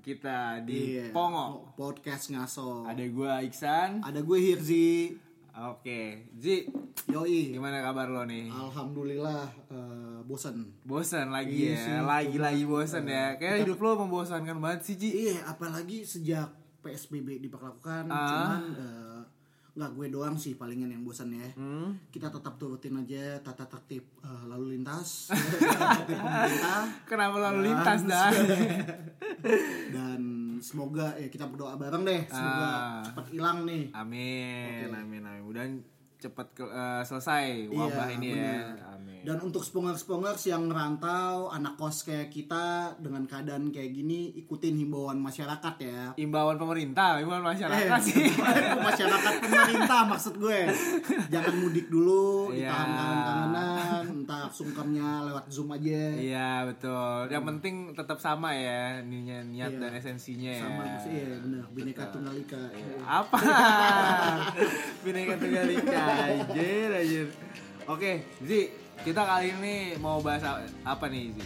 kita di Iya. Pongo. Podcast ngaso. Ada gua Iksan. Ada gue Hirzi. Oke, Ji, Yoi. gimana kabar lo nih? Alhamdulillah eh, bosen. Bosan lagi Iya ya, lagi-lagi bosan ya. Kayak hidup lo membosankan banget sih, Ji. Iya, apalagi sejak PSBB diperlakukan, Ah. cuman eh, nggak gue doang sih palingan yang bosan ya. Hmm? Kita tetap turutin aja tata tertib eh, lalu lintas, pemerintah, Kenapa lalu lintas dah? dan semoga ya kita berdoa bareng deh, semoga Ah. cepat hilang nih. Amin, amin, amin. Mudah cepat ke- eh, selesai wabah Iya, ini bener. ya. Amin. Dan untuk spongers-spongers yang ngerantau, anak kos kayak kita dengan keadaan kayak gini, ikutin himbauan masyarakat ya. Imbauan pemerintah, imbauan Eh, masyarakat sih. masyarakat pemerintah maksud gue. Jangan mudik dulu, Iya. ditahan kangen-kangenan, entah sungkemnya lewat Zoom aja. Iya betul. Yang penting tetap sama ya niat, niat Iya. dan esensinya ya. Sama sih ya benar, Bineka Tunggal Ika. Apa? Bineka Tunggal Ika. Anjir, anjir. Oke, Zi, kita kali ini mau bahas apa nih, Zi?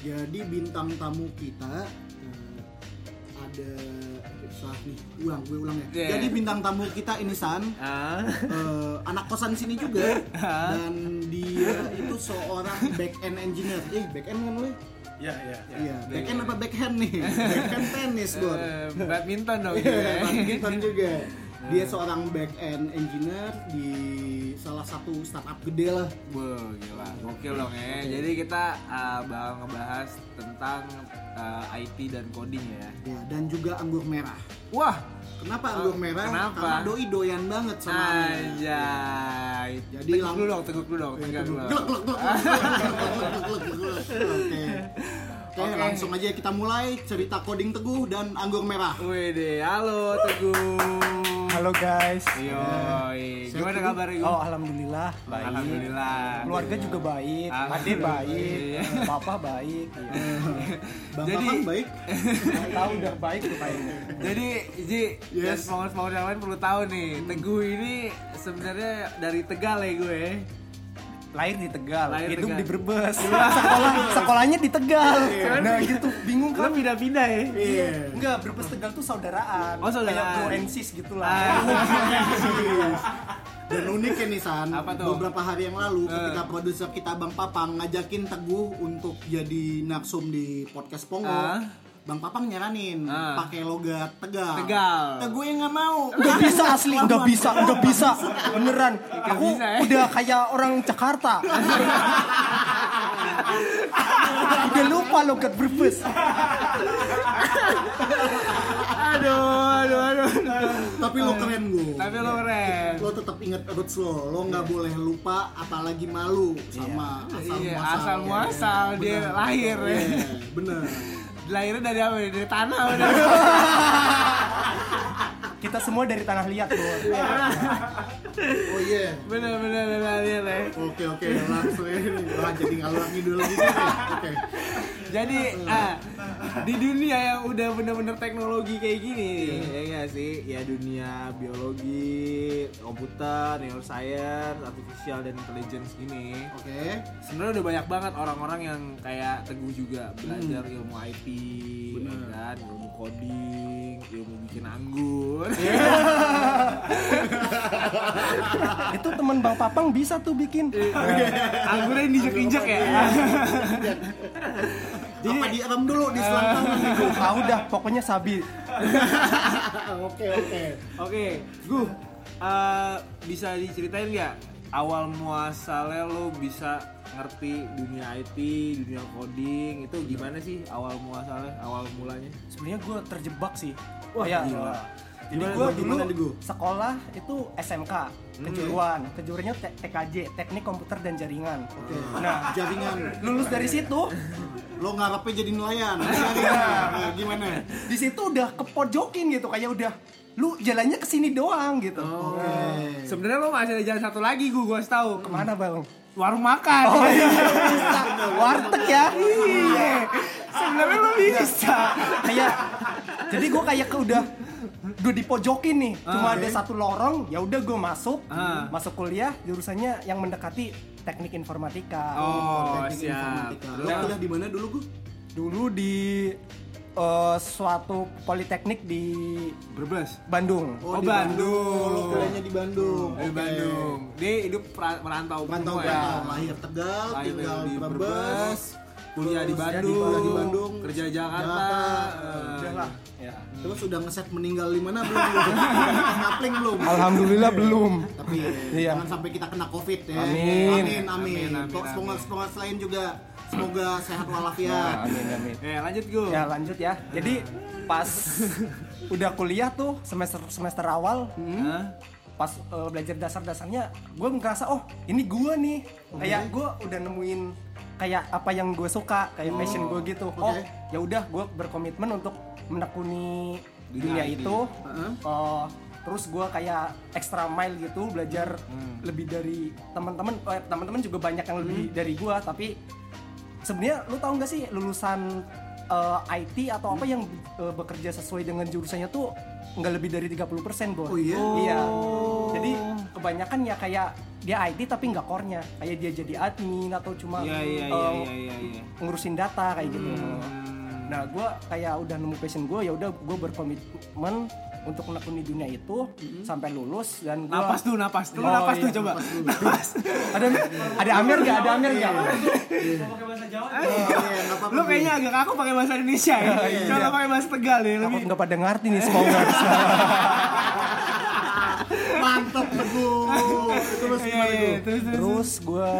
Jadi bintang tamu kita eh, ada salah nih, ulang gue ulang ya. Iya. Jadi bintang tamu kita ini San, Ah, eh, anak kosan sini juga dan dia itu seorang back end engineer. Eh, back end kan lu? Iya, iya. Iya, back end apa backhand nih? Backhand tenis, Bor. eh, badminton dong. Iya, ya. badminton juga. Dia seorang back end engineer di salah satu startup gede lah. Wah, gila. Gokil dong ya. Okay. Jadi kita uh, bakal ngebahas tentang uh, IT dan coding ya. Ya, dan juga anggur merah. Wah, Kenapa anggur merah? Kenapa? Karena doi doyan banget sama Aja. Jadi teguk dulu dong, teguk dulu dong, Oke. Oke, okay. langsung aja kita mulai cerita coding Teguh dan anggur merah. Wede, halo Teguh. Halo guys. Yoi, gimana kabar Gu? Oh, alhamdulillah baik. Alhamdulillah. Keluarga juga baik, adik baik, Iya. papa baik. Iya. Bang Jadi- Papang baik. Tahu udah baik tuh kayaknya. Jadi, Ji, dan Yes. sponsor yang lain perlu tahu nih, Teguh ini sebenarnya dari Tegal ya gue. Lahir di Tegal, Lahir hidup Tegal. di Brebes. Sekolah sekolahnya di Tegal. Iya. Nah, gitu bingung kan? pindah-pindah ya? Iya. Enggak, Brebes Tegal tuh saudaraan. Oh, saudaraan. Kayak bro and sis gitu lah. Ah, Dan unik ya nih San, Apa tuh? beberapa hari yang lalu Eh. ketika produser kita Bang Papang ngajakin Teguh untuk jadi narsum di podcast Pongo, Ah. Bang Papang nyaranin Ah. pakai logat Tegal. Tegal. Teguh yang nggak mau. Udah bisa asli, udah bisa, udah bisa. Beneran. Aku bisa, ya? udah kayak orang Jakarta. udah lupa logat Brebes. aduh, aduh, aduh. Tapi lo keren gue. Tapi lo keren. Lo tetap inget roots lo, lo nggak boleh lupa apalagi malu sama asal Iya, muasal. asal muasal dia Bener. lahir. Iya, bener. Lahirnya dari apa? Dari tanah udah. Kita semua dari tanah liat bro. Oh iya. bener bener bener lahir ya. Oke oke langsung ini. Wah jadi ngalor ngidul lagi. Oke. Jadi ah, di dunia yang udah bener-bener teknologi kayak gini, ya nggak sih? Ya dunia biologi, komputer, neuroscience, artificial dan intelligence ini. Oke. Sebenarnya udah banyak banget orang-orang yang kayak teguh juga belajar ilmu IT, ya kan, ilmu coding, ilmu bikin anggur. Itu teman Bang Papang bisa tuh bikin. Anggurnya diinjek-injek ya. Jadi apa direm dulu di selangkangan gitu. Ah udah, pokoknya sabi. Oke oke. Oke, Gu, eh, bisa diceritain nggak awal muasalnya lo bisa ngerti dunia IT, dunia coding itu gimana sih awal muasalnya, awal mulanya? Sebenarnya gue terjebak sih. Wah, Kayak, gila. Gue gimana, dulu Digu? sekolah itu SMK, kejuruan, kejuruannya T- TKJ, Teknik Komputer dan Jaringan. Oke. Nah, Jaringan. lulus dari situ, Lo ngarepnya jadi nelayan. Nah, gimana? di situ udah kepojokin gitu, kayak udah lu jalannya ke sini doang gitu. Oke. Sebenarnya lo masih ada jalan satu lagi, gue gue tahu Ke mana bang? warung makan. Oh iya, bisa. warteg ya. Iya. Sebenarnya lo bisa. kayak jadi gue kayak ke udah udah dipojokin nih cuma Ah, ada satu lorong ya udah gue masuk Ah. masuk kuliah jurusannya yang mendekati teknik informatika. Oh, teknik siap. informatika. Lo Udah. kuliah di mana dulu gue? Dulu di eh, suatu politeknik di Brebes. Bandung. Oh, di Bandung. Lo kuliahnya di Bandung. Di Oke. Bandung. Dia hidup merantau semua ya. lahir Tegal, Lahir tinggal di Brebes, Brebes, kuliah di Bandung, kuliah di Bandung, kerja di Jakarta. Jakarta. eh, lah. Ya. Terus sudah ngeset meninggal di mana belum? Ngapling belum? Alhamdulillah belum. Tapi Iya. jangan sampai kita kena covid ya. Amin. Amin, amin. Semoga semoga selain juga semoga sehat walafiat. Amin amin. Eh, lanjut gue. Ya lanjut ya. Jadi pas udah kuliah tuh semester semester awal Hah? pas eh, belajar dasar-dasarnya gue ngerasa oh ini gue nih kayak gue udah nemuin kayak apa yang gue suka kayak passion gue gitu oh Oke. ya udah gue berkomitmen untuk menekuni Dunia dunia IT. itu. Eh, terus gue kayak extra mile gitu belajar Hmm. lebih dari teman-teman eh, teman-teman juga banyak yang lebih dari gue tapi sebenarnya lu tahu nggak sih lulusan eh, IT atau apa yang eh, bekerja sesuai dengan jurusannya tuh nggak lebih dari 30% bos Oh iya? iya jadi kebanyakan ya kayak dia IT tapi nggak core-nya kayak dia jadi admin atau cuma Iya, iya, iya, eh, iya, iya, iya. ngurusin data kayak gitu Hmm. Nah, gue kayak udah nemu passion gue, ya udah gue berkomitmen untuk menekuni dunia itu sampai lulus dan gue Napas tuh, napas. Lu Oh, napas tuh iya, coba. ada ada Amir nggak? Ada Amir nggak? Iya, nggak apa-apa. Lu kayaknya agak kaku pakai bahasa Indonesia ya. Coba pakai bahasa Tegal nih, lebih nggak pada ngerti nih semoga. mantap teguh. Terus Iya, gimana iya, tuh? terus terus. Terus gue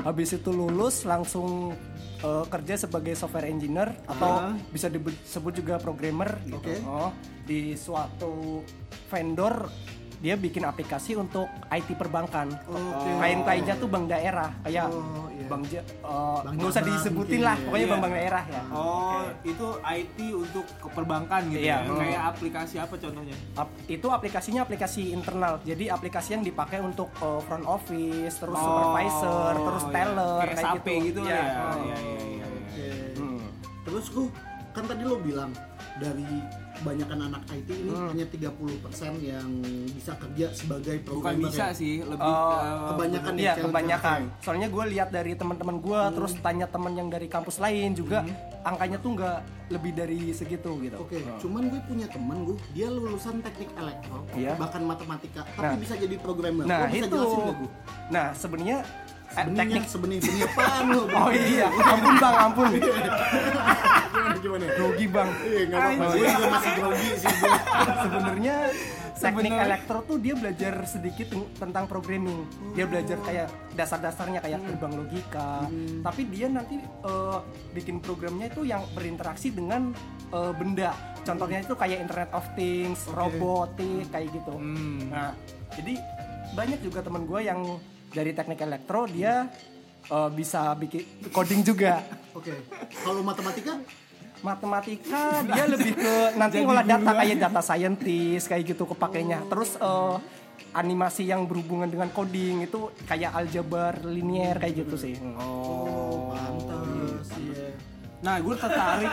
habis itu lulus langsung eh, kerja sebagai software engineer atau bisa disebut juga programmer gitu. Oke. Oh, di suatu vendor dia bikin aplikasi untuk IT perbankan. Oke. Klien-kliennya tuh bank daerah kayak Oh, iya. bank Ja- eh, Bank nggak usah disebutin lah, ya. pokoknya Iya. bank-bank daerah ya. Oh, itu IT untuk keperbankan gitu Iya. ya. Kayak aplikasi apa contohnya? Ap- itu aplikasinya aplikasi internal. Jadi aplikasi yang dipakai untuk eh, front office, terus Oh, supervisor, terus iya. teller kayak, kayak SAP gitu, Iya. ya. Oh. Iya, iya, iya. iya. Hmm. Terus gue kan tadi lo bilang dari kebanyakan anak IT ini Hmm. hanya 30% yang bisa kerja sebagai Bukan programmer bisa ya? sih, lebih Oh, kebanyakan Iya challenge-nya. kebanyakan. Soalnya gue lihat dari teman-teman gue, Hmm. terus tanya teman yang dari kampus lain juga angkanya tuh nggak lebih dari segitu gitu. Oke, cuman gue punya teman gue, dia lulusan teknik elektro, Iya. bahkan matematika, tapi Nah. bisa jadi programmer. Nah Lo bisa itu. jelasin gak gue? Nah sebenarnya teknik. sebenih, benih apaan lo? Oh iya, ampun bang, ampun. gimana, gimana? Grogi bang. Iya, nggak apa-apa. Gue juga masih grogi sih. Sebenarnya teknik Sebenarnya- elektro tuh dia belajar sedikit ten- tentang programming. Dia belajar kayak dasar-dasarnya kayak gerbang logika. Tapi dia nanti eh, bikin programnya itu yang berinteraksi dengan eh, benda. Contohnya itu kayak Internet of Things, robotik kayak gitu. Hmm. Nah, jadi banyak juga teman gue yang dari teknik elektro dia eh, bisa bikin coding juga. Oke, kalau matematika, Matematika dia lebih ke nanti ngolah data kayak data scientist kayak gitu kepakainya. Terus eh, animasi yang berhubungan dengan coding itu kayak aljabar linear kayak gitu sih. oh, pantas, iya. Nah, gue tertarik.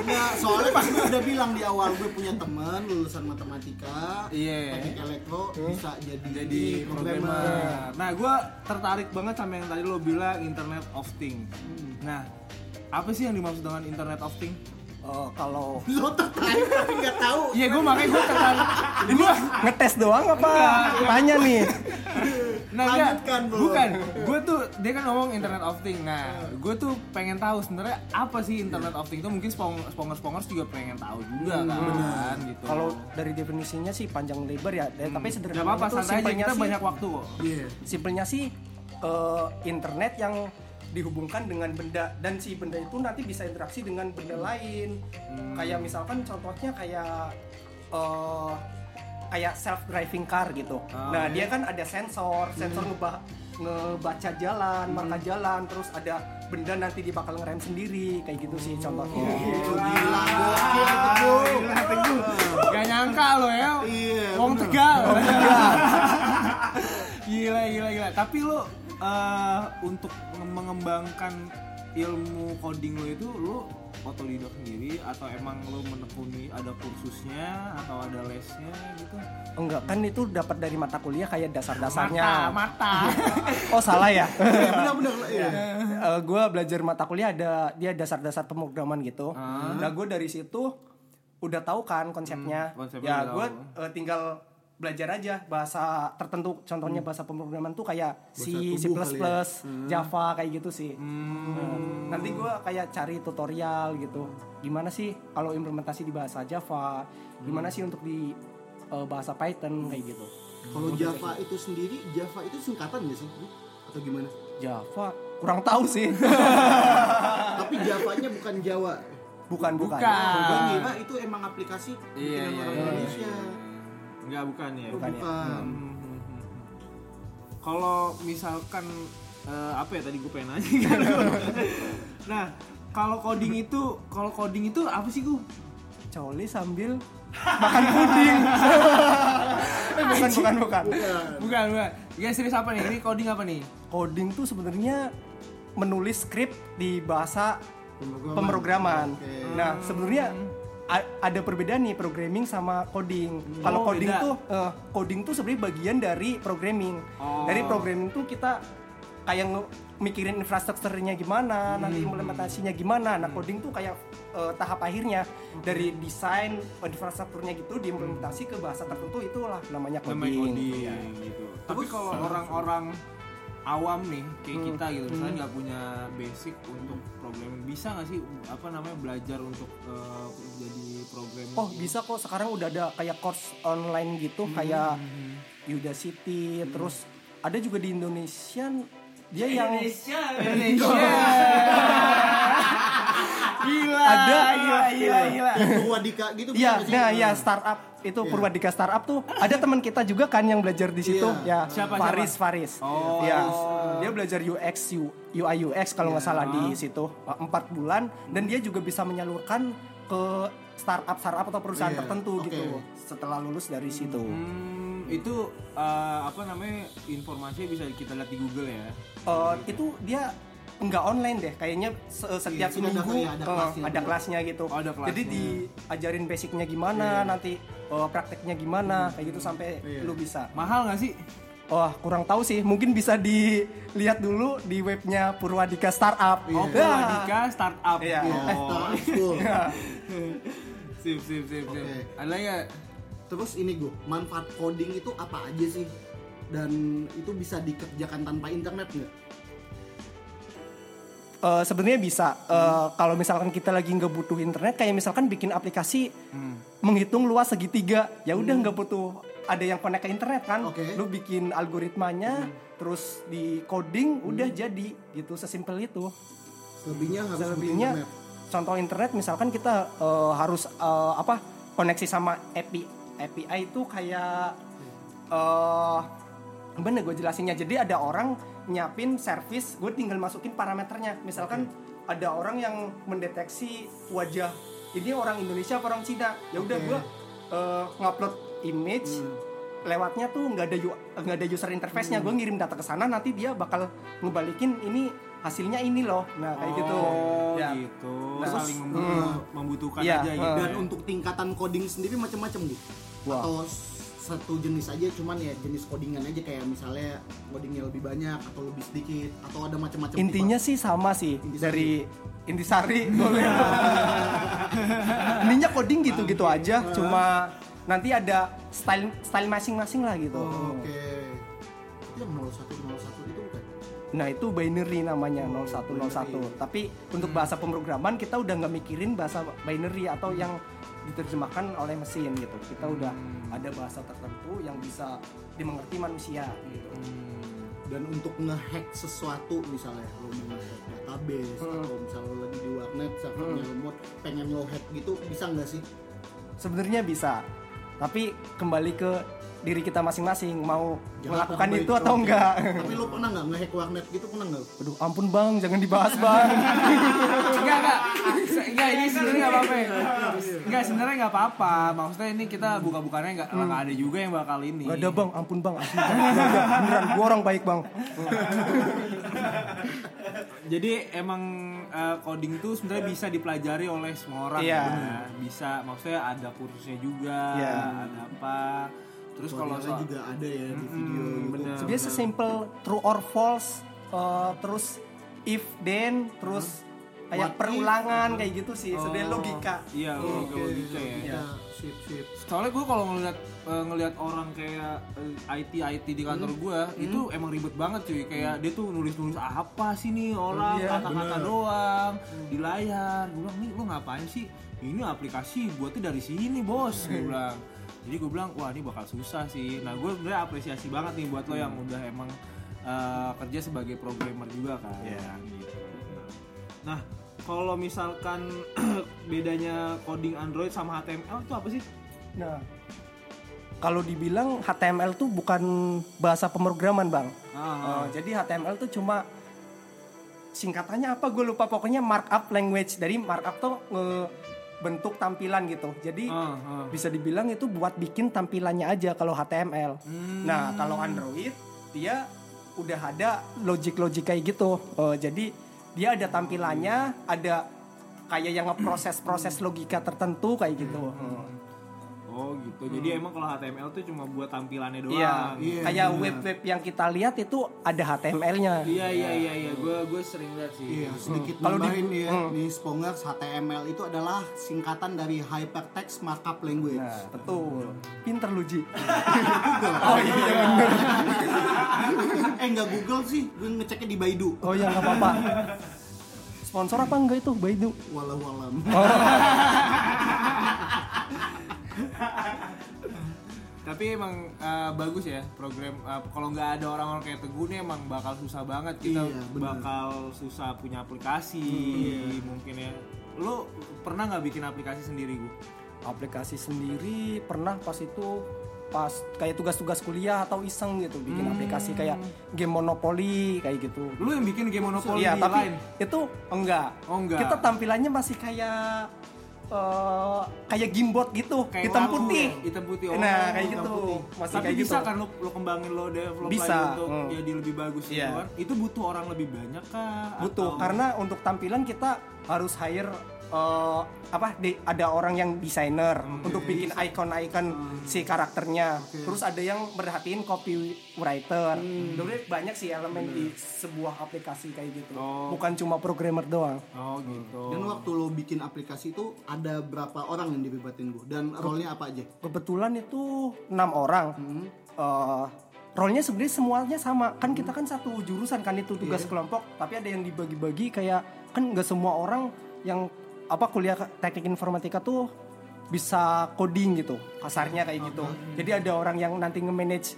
Enggak, soalnya pas gue udah bilang di awal gue punya teman lulusan matematika, Iya. teknik elektro bisa jadi jadi programmer. Nah, gue tertarik banget sama yang tadi lo bilang Internet of Things. Nah, apa sih yang dimaksud dengan Internet of Things? Eh, kalau Lo tertarik tapi nggak tahu. Iya, gue makanya gue tertarik. Ini ngetes doang apa tanya nih? Nah. Lanjutkan, Bro. Bukan. Gue tuh dia kan ngomong Internet of Things. Nah, gue tuh pengen tahu sebenarnya apa sih Internet of Things itu mungkin spongers-spongers juga pengen tahu juga kan gitu. Kalau dari definisinya sih panjang lebar ya, eh, tapi Gak sederhananya apa-apa, tuh santai aja kita sih banyak waktu kok. Iya. simpelnya sih eh, internet yang dihubungkan dengan benda dan si benda itu nanti bisa interaksi dengan benda lain kayak misalkan contohnya kayak eh, kayak self driving car gitu nah dia kan ada sensor sensor ngeba- ngebaca jalan marka jalan terus ada benda nanti dia bakal ngerem sendiri kayak gitu sih contohnya Oh, gila, gokil itu gue. Gila, Teguh. Gak nyangka lo ya. Iya, Wong. Tegal. gila, gila, gila. Tapi lo eh, untuk mengembangkan ilmu coding lo itu lo otodidak sendiri atau emang lo menekuni ada kursusnya atau ada lesnya gitu? enggak kan itu dapat dari mata kuliah kayak dasar-dasarnya mata. oh salah ya benar-benar ya. gue belajar mata kuliah ada dia dasar-dasar pemrograman gitu. Ah. Nah gue dari situ udah tahu kan konsepnya. Hmm, konsepnya ya gue tahu. tinggal belajar aja bahasa tertentu. Contohnya bahasa pemrograman tuh kayak C, C++, tubuh kali ya. Java kayak gitu sih. Hmm. Nah, nanti gue kayak cari tutorial gitu. Gimana sih kalau implementasi di bahasa Java? Gimana sih untuk di eh, bahasa Python kayak gitu? Kalau Java itu sendiri, Java itu singkatan gak sih? Atau gimana? Java kurang tahu sih. Tapi Javanya bukan Jawa. bukan bukan. Bukan. Ngira itu emang aplikasi bikinan iya, orang iya. Indonesia. Enggak bukan ya. Bukan ya. bukan. Hmm. Kalau misalkan eh, apa ya tadi gue pengen nanya kan. nah, kalau coding itu kalau coding itu apa sih gue? Coli sambil makan puding. Eh, bukan, bukan, bukan. Bukan. Bukan, bukan. Ya serius apa nih? Ini coding apa nih? Coding tuh sebenarnya menulis skrip di bahasa Pemrograman. pemrograman. Oke. Nah, sebenarnya ada perbedaan nih programming sama coding. Kalau Oh, coding beda. tuh eh, coding tuh sebenarnya bagian dari programming. Oh. Dari programming tuh kita kayak mikirin infrastrukturnya gimana, nanti implementasinya gimana. Nah, coding tuh kayak eh, tahap akhirnya dari desain infrastrukturnya gitu diimplementasi ke bahasa tertentu itulah namanya coding. Namanya coding Iya. gitu. Tapi kalau orang-orang awam nih kayak Hmm. kita gitu misalnya nggak punya basic untuk programming. Bisa nggak sih apa namanya belajar untuk eh, jadi programming Oh bisa kok. Sekarang udah ada kayak course online gitu kayak Udacity terus ada juga di Indonesia dia yang Indonesia gila Ada. gila gila gila Purwadika gitu Iya, nah ya startup itu Purwadika startup tuh ada teman kita juga kan yang belajar di situ Iya. ya Siapa, Faris siapa? Faris. Oh. Ya, dia belajar UX UI UX kalau nggak salah di situ empat bulan dan dia juga bisa menyalurkan ke startup startup atau perusahaan Iya, tertentu oke. gitu setelah lulus dari situ. Hmm, itu eh, apa namanya informasinya bisa kita lihat di Google ya Eh, itu dia nggak online deh kayaknya se- setiap Iya, ada minggu kayak ada eh, kelasnya ada kelasnya gitu Oh, ada kelasnya. jadi diajarin basicnya gimana nanti eh, prakteknya gimana kayak gitu sampai Iya. lu bisa mahal nggak sih wah kurang tahu sih mungkin bisa dilihat dulu di webnya Purwadika Startup Oh, Ya. Purwadika startup. Iya. Iya, Oh. startup sip, sip, sip, sip. Ada ya? Terus ini gue, manfaat coding itu apa aja sih? Dan itu bisa dikerjakan tanpa internet nggak? Eh, sebenarnya bisa Eh, kalau misalkan kita lagi nggak butuh internet kayak misalkan bikin aplikasi Hmm. menghitung luas segitiga ya udah nggak butuh ada yang connect ke internet kan Oke. lu bikin algoritmanya terus di coding udah jadi gitu sesimpel itu Selebihnya harus selebihnya internet. contoh internet misalkan kita eh, harus eh, apa koneksi sama API API itu kayak eh bener gue jelasinnya. Jadi ada orang nyiapin service gue tinggal masukin parameternya. Misalkan ada orang yang mendeteksi wajah ini orang Indonesia apa orang Cina. Ya udah Oke. gue eh, ngupload image lewatnya tuh nggak ada nggak ada user interface-nya. Gue ngirim data ke sana nanti dia bakal ngebalikin ini hasilnya ini loh nah kayak gitu Oh, ya gitu. Nah, Saling terus, membu- membutuhkan Iya, aja gitu. eh. Dan untuk tingkatan coding sendiri macam-macam bu. Wah. Atau satu jenis aja, cuman ya jenis codingan aja kayak misalnya codingnya lebih banyak atau lebih sedikit atau ada macam-macam. intinya tipe. sih sama sih Intisari. dari intisari boleh intinya coding gitu-gitu aja cuma nanti ada style style masing-masing lah gitu Oh, Oke. Itu yang 01 01 itu bukan? Nah itu binary namanya 0101 tapi untuk bahasa pemrograman kita udah nggak mikirin bahasa binary atau yang diterjemahkan oleh mesin gitu. Kita udah ada bahasa tertentu yang bisa dimengerti manusia gitu. Dan untuk ngehack sesuatu misalnya lo mau ngehack database Hmm. atau misalnya lo lagi di warnet servernya remote pengen lo hack gitu bisa nggak sih? sebenarnya bisa. Tapi kembali ke diri kita masing-masing mau Jangan melakukan itu atau enggak Tapi lo pernah nggak ngehack warnet gitu pernah nggak? aduh ampun bang jangan dibahas bang enggak enggak enggak ini sebenarnya nggak apa-apa ya. enggak sebenarnya nggak apa-apa maksudnya ini kita buka-bukannya nggak nggak ada juga yang bakal ini Gak ada bang ampun bang asli beneran gue orang baik bang jadi emang eh, coding tuh sebenarnya bisa dipelajari oleh semua orang Iya. ya. Bisa maksudnya ada kursusnya juga, Iya. ada apa. Terus kalau soal juga ada ya di video Mm, YouTube. bener. Dia sesimpel true or false, eh, terus if then, terus kayak What if? perulangan kayak gitu sih. Oh, Sebenarnya logika. Iya, logika, logika ya. Ya, sip sip. Soalnya gue kalau ngeliat eh, ngeliat orang kayak eh, IT IT di kantor gue itu emang ribet banget cuy. Kayak dia tuh nulis nulis apa sih nih orang Iya, kata-kata doang di layar. Gue bilang nih lu ngapain sih? Ini aplikasi buatnya dari sini bos. Gue bilang. Jadi gue bilang wah ini bakal susah sih. Nah gue sebenarnya apresiasi banget nih buat lo yang udah emang eh, kerja sebagai programmer juga kan. Gitu. Nah kalau misalkan bedanya coding Android sama HTML itu apa sih? Nah, kalau dibilang HTML tuh bukan bahasa pemrograman bang. Ah, Eh, jadi HTML tuh cuma singkatannya apa gue lupa pokoknya markup language dari markup tuh bentuk tampilan gitu. Jadi ah, ah. bisa dibilang itu buat bikin tampilannya aja kalau HTML. Hmm. Nah kalau Android dia udah ada logic-logic kayak gitu. Eh, jadi dia ada tampilannya, ada kayak yang ngeproses-proses logika tertentu kayak gitu. Oh gitu. Jadi emang kalau HTML tuh cuma buat tampilannya doang. Iya, Iya, kayak benar. web-web yang kita lihat itu ada HTML-nya. Iya iya iya iya. Gue gue sering lihat sih. Iya, sedikit Kalau di- ya, Hmm. di Spongers HTML itu adalah singkatan dari Hypertext Markup Language. Nah, betul. Pinter lu Ji. oh iya bener. eh nggak Google sih, gue ngeceknya di Baidu. Oh ya nggak apa-apa. Sponsor apa enggak itu Baidu? Walau walam. Tapi emang eh, bagus ya program. eh, kalau nggak ada orang-orang kayak Teguh nih emang bakal susah banget kita Iya, bener. bakal susah punya aplikasi mungkin ya. Lo pernah nggak bikin aplikasi sendiri gue? Aplikasi sendiri pernah pas itu pas kayak tugas-tugas kuliah atau iseng gitu bikin aplikasi kayak game Monopoly kayak gitu. Lu yang bikin game Monopoly Iya, di tapi lain? itu enggak. Oh, enggak. Kita tampilannya masih kayak eh, kayak gimbot gitu, Kayak hitam lampu, putih. hitam putih. Oh, nah, kayak gitu. putih. Masih Tapi kayak bisa gitu. kan lo, lo kembangin lo develop Bisa, lagi untuk hmm. jadi lebih bagus gitu Iya. kan. Itu butuh orang lebih banyak kah? butuh Atau- karena untuk tampilan kita harus hire eh, apa di- ada orang yang desainer untuk bikin icon-icon si karakternya. Terus ada yang merhatiin copywriter. Jadi banyak sih elemen di sebuah aplikasi kayak gitu. Oh. bukan cuma programmer doang. Oh gitu. Dan waktu lo bikin aplikasi itu ada berapa orang yang dilibatin gue dan role-nya apa aja? kebetulan itu enam orang. Eh, role-nya sebenarnya semuanya sama. Kan kita kan satu jurusan kan itu tugas kelompok. Tapi ada yang dibagi-bagi kayak kan nggak semua orang yang apa kuliah teknik informatika tuh bisa coding gitu kasarnya kayak gitu. Jadi ada orang yang nanti nge-manage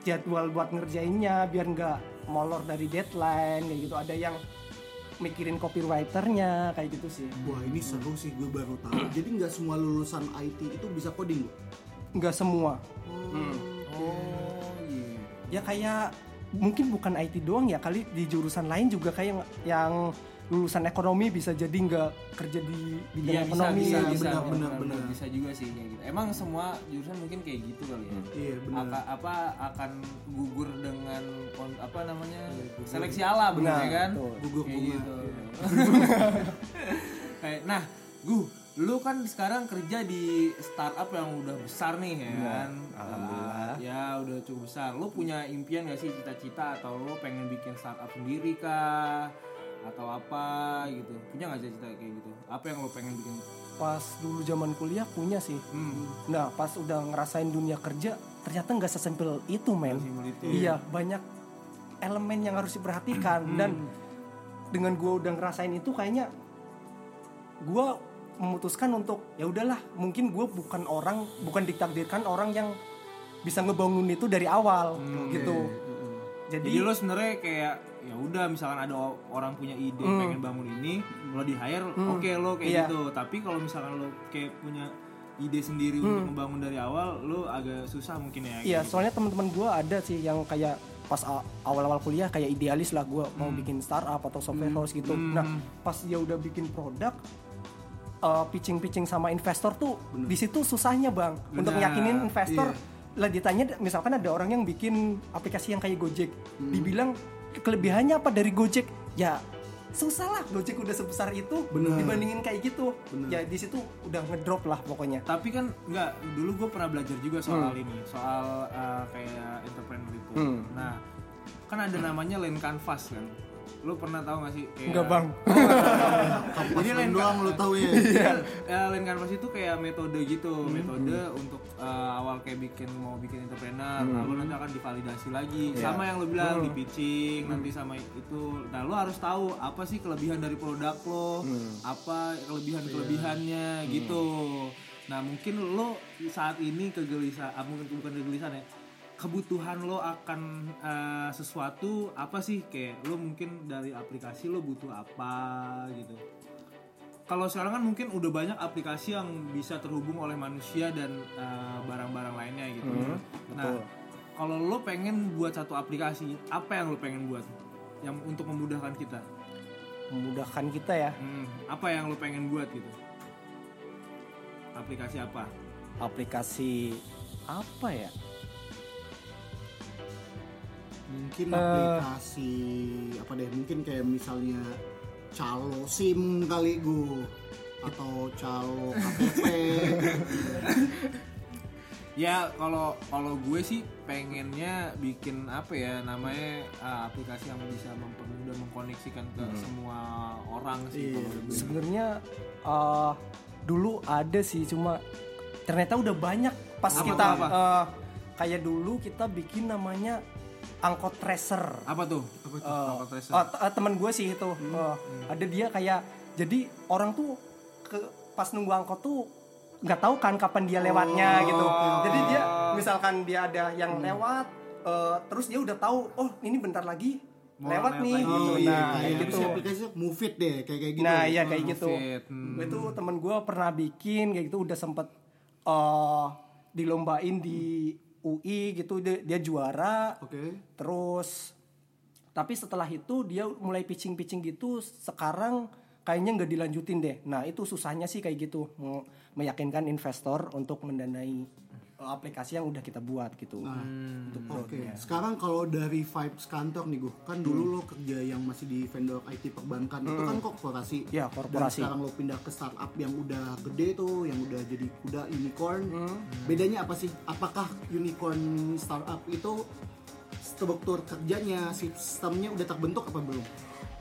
jadwal buat ngerjainnya biar nggak molor dari deadline kayak gitu. Ada yang mikirin copywriternya kayak gitu sih. Wah ini seru sih gue baru tahu. Jadi nggak semua lulusan IT itu bisa coding? Nggak semua. Oh iya. ya kayak mungkin bukan IT doang ya kali di jurusan lain juga kayak yang lulusan ekonomi bisa jadi nggak kerja di bidang Iya bisa ekonomi bisa Iya, bisa benar, benar, benar, benar, benar. bisa juga sih kayak gitu. Emang semua jurusan mungkin kayak gitu kali ya. Iya benar. Aka- apa akan gugur dengan apa namanya seleksi alam Benar, ya kan? betul. Gugur Kayak bunga. gitu. Kayak nah, gu, lu kan sekarang kerja di startup yang udah besar nih ya kan? alhamdulillah. Ah, ya udah cukup besar. Lu punya impian gak sih cita-cita atau lu pengen bikin startup sendiri kah? Atau apa gitu? Punya gak cita-cita kayak gitu? Apa yang lu pengen bikin? pas dulu zaman kuliah punya sih Hmm. nah pas udah ngerasain dunia kerja ternyata nggak sesimpel itu men iya banyak elemen yang harus diperhatikan Hmm. dan dengan gua udah ngerasain itu kayaknya gua memutuskan untuk ya udahlah mungkin gue bukan orang bukan ditakdirkan orang yang bisa ngebangun itu dari awal gitu jadi, Jadi lo sebenarnya kayak ya udah misalkan ada orang punya ide pengen bangun ini, lo di hire, oke lo kayak Iya. gitu. Tapi kalau misalkan lo kayak punya ide sendiri untuk membangun dari awal, lo agak susah mungkin ya. Iya, gitu. soalnya teman-teman gue ada sih yang kayak pas awal-awal kuliah kayak idealis lah gue mau bikin startup atau software house gitu. Nah, pas dia udah bikin produk uh, pitching-pitching sama investor tuh di situ susahnya bang untuk Benar, yakinin investor. iya. Lah ditanya misalkan ada orang yang bikin aplikasi yang kayak Gojek, dibilang kelebihannya apa dari Gojek? ya susah lah Gojek udah sebesar itu Bener. dibandingin kayak gitu Bener. ya di situ udah ngedrop lah pokoknya Tapi kan nggak dulu gue pernah belajar juga soal ini, soal uh, kayak entrepreneur itu. Hmm. Nah, kan ada namanya land canvas kan. Lu pernah tahu gak sih? Kayak, enggak bang. Jadi lain doang lu tahu ya. Iya, eh, land canvas itu kayak metode gitu, metode untuk eh, awal kayak bikin mau bikin entrepreneur, lalu nanti akan divalidasi lagi, sama yang lo bilang di pitching, nanti sama itu. Nah lo harus tahu apa sih kelebihan dari produk lo, apa kelebihan kelebihannya gitu. Nah mungkin lo saat ini kegelisahan, ah, mungkin bukan kegelisahan ya, kebutuhan lo akan eh, sesuatu apa sih kayak lo mungkin dari aplikasi lo butuh apa gitu kalau sekarang kan mungkin udah banyak aplikasi yang bisa terhubung oleh manusia dan uh, barang-barang lainnya gitu. nah, kalau lo pengen buat satu aplikasi, apa yang lo pengen buat? Yang untuk memudahkan kita. memudahkan kita ya Hmm, apa yang lo pengen buat gitu? Aplikasi apa? aplikasi apa ya Mungkin aplikasi apa deh? Mungkin kayak misalnya calo SIM kali gue atau calo KTP. Ya kalau kalau gue sih pengennya bikin apa ya namanya uh, aplikasi yang bisa mempermudah mengkoneksikan ke semua orang sih gue. sebenarnya eh, dulu ada sih cuma ternyata udah banyak pas Apa kita apa? eh, kayak dulu kita bikin namanya angkot tracer Apa tuh? Apa tuh? Eh, Angkot tracer. oh, t- eh, teman gue sih itu Eh, ada dia kayak jadi orang tuh ke pas nunggu angkot tuh nggak tahu kan kapan dia lewatnya gitu jadi dia misalkan dia ada yang lewat eh, terus dia udah tahu oh ini bentar lagi Mau lewat lewat nih lagi. gitu Oh iya, nah kayak kayak gitu. gitu aplikasi Move It deh, kayak kayak gitu. nah iya kayak gitu Fit. Hmm. itu temen gue pernah bikin kayak gitu udah sempet eh dilombain di UI gitu dia, dia juara. Oke. terus tapi setelah itu dia mulai pitching pitching gitu. Sekarang kayaknya nggak dilanjutin deh. Nah itu susahnya sih kayak gitu. Me- meyakinkan investor untuk mendanai aplikasi yang udah kita buat gitu Nah, untuk Oke, sekarang kalau dari vibes kantor nih gue, kan dulu lo kerja yang masih di vendor IT perbankan itu kan korporasi. Ya, Dan korporasi. sekarang lo pindah ke startup yang udah gede tuh, yang udah jadi kuda unicorn. Bedanya apa sih? Apakah unicorn startup itu struktur kerjanya, sistemnya udah terbentuk apa belum?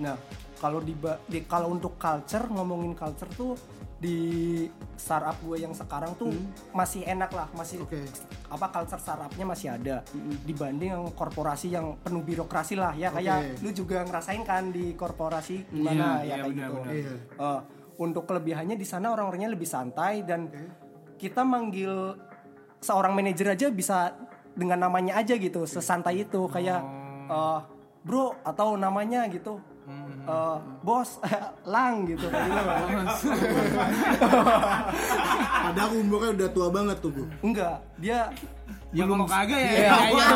Nah, kalau di, di kalau untuk culture ngomongin culture tuh di startup gue yang sekarang tuh masih enak lah, masih Oke. apa culture startupnya masih ada dibanding yang korporasi yang penuh birokrasi lah ya kayak lu juga ngerasain kan di korporasi gimana Iya, ya iya, kayak benar, gitu. benar. Iya. Eh, untuk kelebihannya di sana orang-orangnya lebih santai dan kita manggil seorang manajer aja bisa dengan namanya aja gitu, sesantai itu kayak eh, bro atau namanya gitu. Eh, bos lang gitu kayak gitu. Padahal umurnya udah tua banget tuh gue. enggak dia Ya kalau kagak ya. Iya. ya, ya,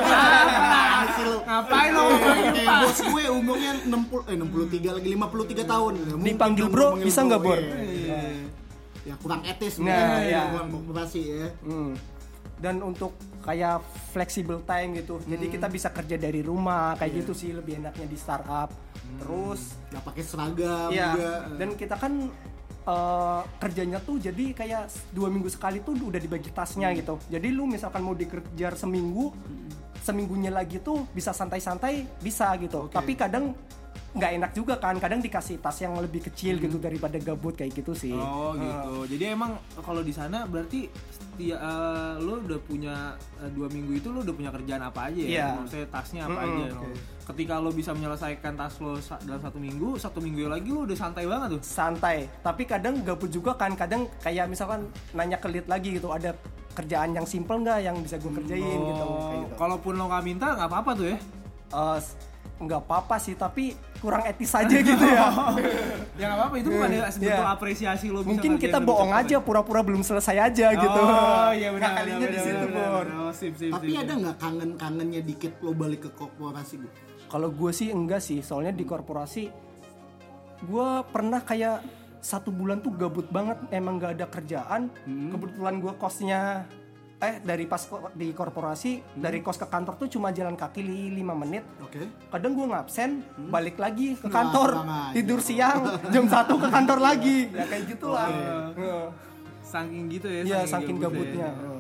ya. Ngapain lo ngomongin Kayak bos gue umurnya 60 eh 63 lagi 53 tahun. Ya, mungkin Dipanggil bro, bisa nggak, Bor? Iya. Ya kurang etis Nah, mungkin, iya. kurang korporasi ya. Hmm. Dan untuk kayak flexible time gitu. Jadi kita bisa kerja dari rumah kayak gitu sih lebih enaknya di startup. Terus Gak pakai seragam ya juga. dan kita kan eh, kerjanya tuh jadi kayak dua minggu sekali tuh udah dibagi tasnya gitu. Jadi lu misalkan mau dikejar seminggu, seminggunya lagi tuh bisa santai-santai bisa gitu. Oke. Tapi kadang nggak enak juga kan. Kadang dikasih tas yang lebih kecil gitu daripada gabut kayak gitu sih. Oh gitu. Jadi emang kalau di sana berarti setia, eh, lo udah punya eh, dua minggu itu lo udah punya kerjaan apa aja ya? Iya. Maksudnya tasnya apa Mm-mm, aja? Ketika lo bisa menyelesaikan tas lo sa- dalam satu minggu, satu minggu lagi lo udah santai banget tuh. santai tapi kadang gabut juga kan kadang kayak misalkan nanya ke lead lagi gitu ada kerjaan yang simple nggak yang bisa gue kerjain gitu kayak Oh, gitu kalaupun lo nggak minta nggak apa-apa tuh ya? S- nggak apa-apa sih tapi kurang etis aja gitu ya ya nggak apa-apa itu bukan ya sebentuk Iya. apresiasi lo. bisa mungkin kita bohong aja pura-pura belum selesai aja ya? gitu Oh iya benar. Nah, kalinya di situ Bor. Oh, sip, sip, Tapi sip. ada nggak kangen-kangennya dikit lo balik ke korporasi gue? kalau gue sih enggak sih soalnya di korporasi gue pernah kayak satu bulan tuh gabut banget emang nggak ada kerjaan Hmm. kebetulan gue kosnya eh dari pas di korporasi dari kos ke kantor tuh cuma jalan kaki li- 5 menit Oke. kadang gue ngabsen balik lagi ke Nah, kantor kurang aja. tidur siang jam satu ke kantor lagi ya kayak gitulah Heeh. Saking gitu ya. Iya saking gabutnya. Heeh. Ya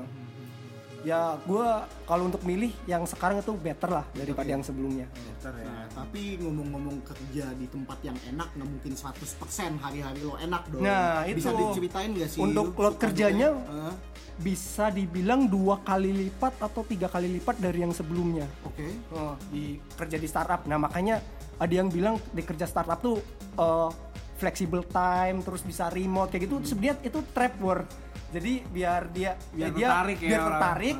gue kalau untuk milih yang sekarang itu better lah daripada yang sebelumnya. Better ya. Nah, tapi ngomong-ngomong kerja di tempat yang enak nggak mungkin 100% hari-hari lo enak dong. Nah, Bisa itu. diceritain gak sih? Untuk suka kerjanya? Hah? Bisa dibilang dua kali lipat atau tiga kali lipat dari yang sebelumnya. Oke. Oh, di kerja di startup. Nah makanya ada yang bilang di kerja startup tuh eh, flexible time, terus bisa remote kayak gitu. Sebenarnya itu trap work. Jadi biar dia Biar ya dia tertarik ya biar tertarik.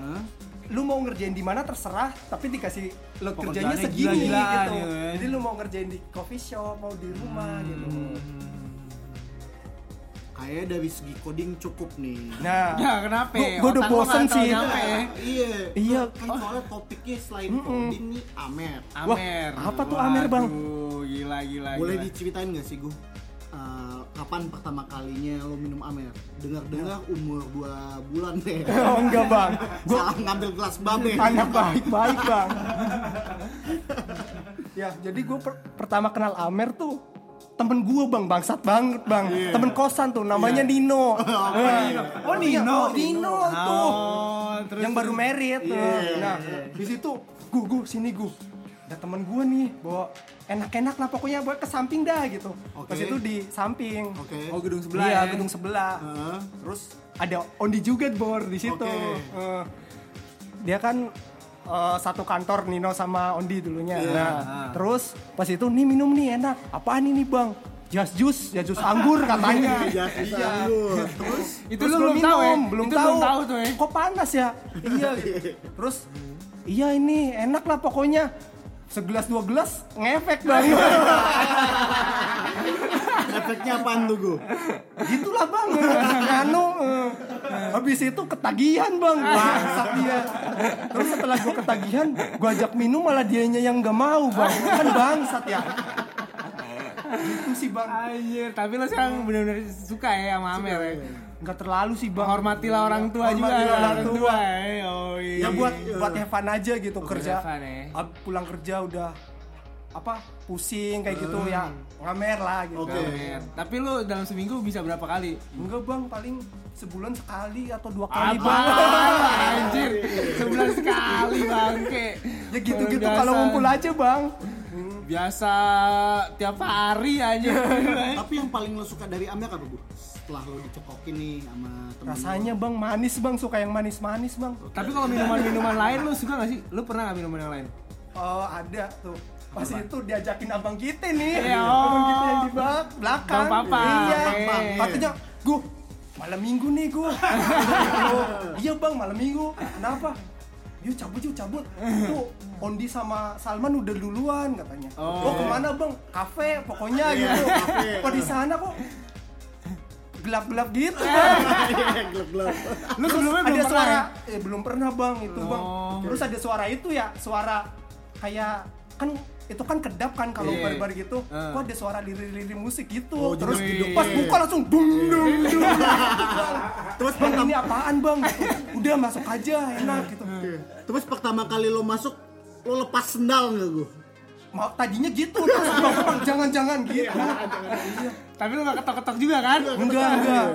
Lu mau ngerjain di mana terserah, tapi dikasih load kerjanya segini gila-gilaan gitu. gitu ya. Jadi lu mau ngerjain di coffee shop, mau di rumah gitu. Kayaknya dari segi coding cukup nih. Nah, Ya kenapa? Gua- gua udah lo bosen sih. nyampe. iya. Iya. Kan soalnya topiknya selain coding nih Amer. Amer. Wah, apa tuh Amer, Bang? Waduh, gila gila. Boleh gila. diceritain gak sih gue? Kapan pertama kalinya lo minum Amer? Dengar-dengar umur 2 bulan deh. oh enggak bang, gue Salah ngambil gelas babe. anak baik-baik bang. ya, jadi gue pertama kenal Amer tuh temen gue bang bangsat banget bang temen kosan tuh namanya Nino Oh, Iya, Nino. oh, Nino tuh Oh, terus yang baru merit tuh. Iya. nah di situ gu gu sini gu ada temen gue nih bawa enak-enak lah pokoknya buat ke samping dah gitu Oke. pas itu di samping Oke. Oh, gedung sebelah iya ya. gedung sebelah Heeh. terus ada Ondi juga bor di situ Oke. Eh, dia kan eh, satu kantor Nino sama Ondi dulunya Iya. nah Ah. terus pas itu nih minum nih enak apaan ini bang jas jus jas jus anggur katanya Jas jus anggur. Terus Itu Terus belum tahu ya? minum, belum Itu tahu. belum tahu tuh ya. Kok panas ya? iya. Terus iya ini enak lah pokoknya. Segelas dua gelas ngefek bang. efeknya apaan tuh gue? Gitulah bang. Anu. eh. Habis itu ketagihan bang. Bangsat dia. Terus setelah gua ketagihan, gua ajak minum malah dianya yang nggak mau bang. Kan bangsat ya. Gitu sih bang. Anjir, tapi lo sekarang benar-benar suka ya sama Amer ya. Nggak terlalu sih bang. Hormatilah orang tua juga. Hormatilah orang tua. ya. Oh, iya. ya buat buat have fun aja gitu kerja have fun, ya. Pulang kerja udah apa pusing kayak gitu ya ngamer lah gitu Oke. Amer. Tapi lo dalam seminggu bisa berapa kali? enggak bang paling sebulan sekali atau dua kali Apa? bang Anjir, sebulan sekali bangke. ya gitu gitu Biasa. kalau ngumpul aja bang Biasa tiap hari aja. Tapi yang paling lo suka dari Amer apa bu? Setelah lo dicekokin nih sama temen lo. rasanya bang manis bang suka yang manis manis bang Tapi kalau minuman-minuman lain lo suka gak sih? Lo pernah gak minuman yang lain? oh ada tuh pas itu diajakin abang kita nih Iya, abang oh. kita yang di belakang Bang Papa, iya katanya gue malam minggu nih gue iya bang malam minggu kenapa yuk cabut yuk cabut tuh Ondi sama Salman udah duluan katanya Oh. oh, ke mana bang kafe pokoknya Iya, gitu kafe. kok di sana kok gelap-gelap gitu Iya, gelap-gelap. Lo sebelumnya ada belum pernah suara ya? eh belum pernah bang itu bang Oh. terus ada suara itu ya suara kayak kan itu kan kedap kan kalau Iya. barbar gitu. Eh. kok ada suara liri-liri musik gitu. Oh, terus jeduk-jeduk. pas buka langsung dung dung dung Terus bang pertama, ini apaan bang? Udah masuk aja enak gitu. Terus pertama kali lo masuk lo lepas sendal nggak gue? mau tadinya gitu. Terus jangan-jangan gitu. Tapi lo gak ketok-ketok juga kan? enggak enggak.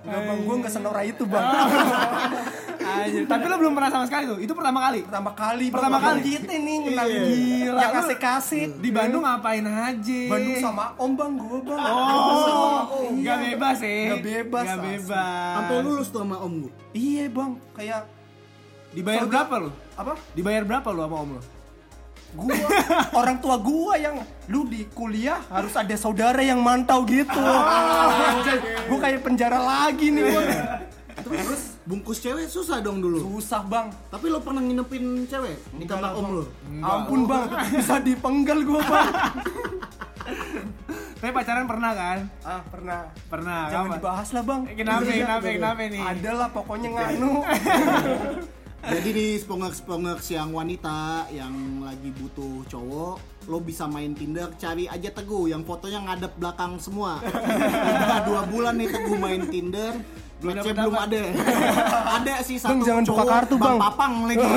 Enggak bang gue nggak senora itu bang Anjir, tapi lo belum pernah sama sekali tuh. Itu pertama kali. pertama kali Pertama kali? kita nih ngenalin Iya. gila yang kasih-kasih Di Bandung ngapain aja? Bandung sama om bang gue bang Oh, Iya. gak bebas ya? Nggak bebas, Gak asli. bebas. Sampai lulus tuh sama om gue. Iya bang, kayak Dibayar berapa lo? apa? Dibayar berapa lo sama om lo? Gua, orang tua gua yang lu di kuliah harus ada saudara yang mantau gitu. Gua kayak penjara lagi nih gua. Terus bungkus cewek susah dong dulu. Susah bang. Tapi lo pernah nginepin cewek di kamar om lo? Ampun bang, bisa dipenggal gua bang. Tapi pacaran pernah kan? Ah pernah. Pernah. Jangan kapan? dibahas lah bang. Eh, Kenapa? Iya. Kenapa? Kenapa nih? Ada lah pokoknya nganu. Jadi di spongers-spongers yang wanita yang lagi butuh cowok, lo bisa main Tinder, cari aja Teguh yang fotonya ngadep belakang semua. Udah dua bulan nih Teguh main Tinder, Belum dapet belum ada. ada sih satu jangan buka kartu, Bang. Papang lagi.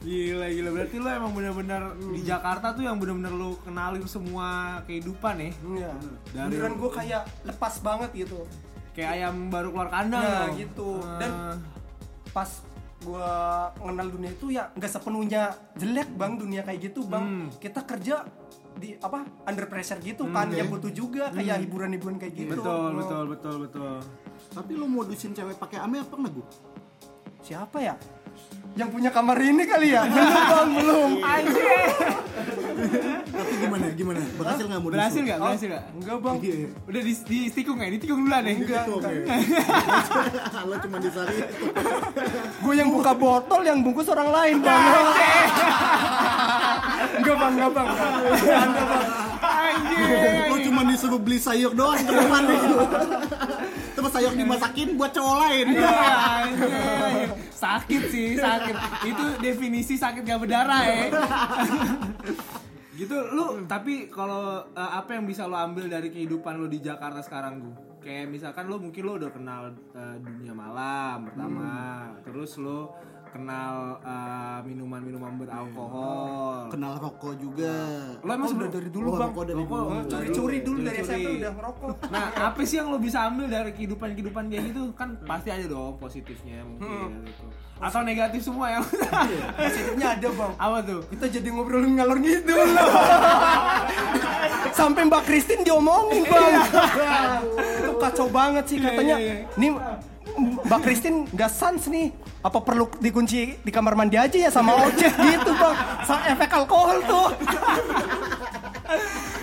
Gila gila berarti lo emang bener-bener di Jakarta tuh yang bener-bener lo kenalin semua kehidupan ya. Iya. Dari- Beneran gue kayak lepas banget gitu. Kayak ayam baru keluar kandang Nah, lo. gitu. Ah. Dan pas gue kenal dunia itu ya nggak sepenuhnya jelek bang dunia kayak gitu bang. Hmm. Kita kerja di apa under pressure gitu kan ya butuh juga kayak hiburan-hiburan kayak gitu. Hmm. betul Oh. betul betul betul. Tapi lu modusin cewek pakai ame apa enggak, Gu? Siapa ya? Yang punya kamar ini kali ya? belum bang, belum. Anjir. Tapi gimana? Gimana? Berhasil nggak modus? Berhasil nggak? Berhasil nggak? Enggak bang. Iya. Udah di, di tikung nggak? Di tikung duluan ya? Enggak, Gitu, enggak. Lo cuma disari. Gue yang buka botol yang bungkus orang lain bang. enggak bang, enggak bang. Enggak bang. Anjir. Lo cuma disuruh beli sayur doang ke depan gitu. Terus sayur dimasakin buat cowok lain. Iya, anjir. Sakit sih, sakit. Itu definisi sakit gak berdarah ya. gitu lu tapi kalau eh, apa yang bisa lo ambil dari kehidupan lo di Jakarta sekarang gue kayak misalkan lo mungkin lo udah kenal eh, dunia malam pertama terus lo kenal eh, minuman-minuman beralkohol Kenal rokok juga. lo emang Oh, sebelum udah dari dulu Oh, bang. rokok dari Rokok, dulu. oh, Curi-curi dulu dari Curi-curi. SMP udah ngerokok. Nah, apa sih yang lo bisa ambil dari kehidupan-kehidupan kayak gitu? Kan pasti ada dong positifnya mungkin gitu. Atau negatif semua ya? Positifnya ada bang. apa tuh? Kita jadi ngobrolin ngalor gitu loh. Sampai Mbak Christine diomongin bang. Itu kacau banget sih katanya. iya, iya. Mbak Christine nggak sans nih. Apa perlu dikunci di kamar mandi aja ya sama ojek gitu bang? Sama efek alkohol tuh.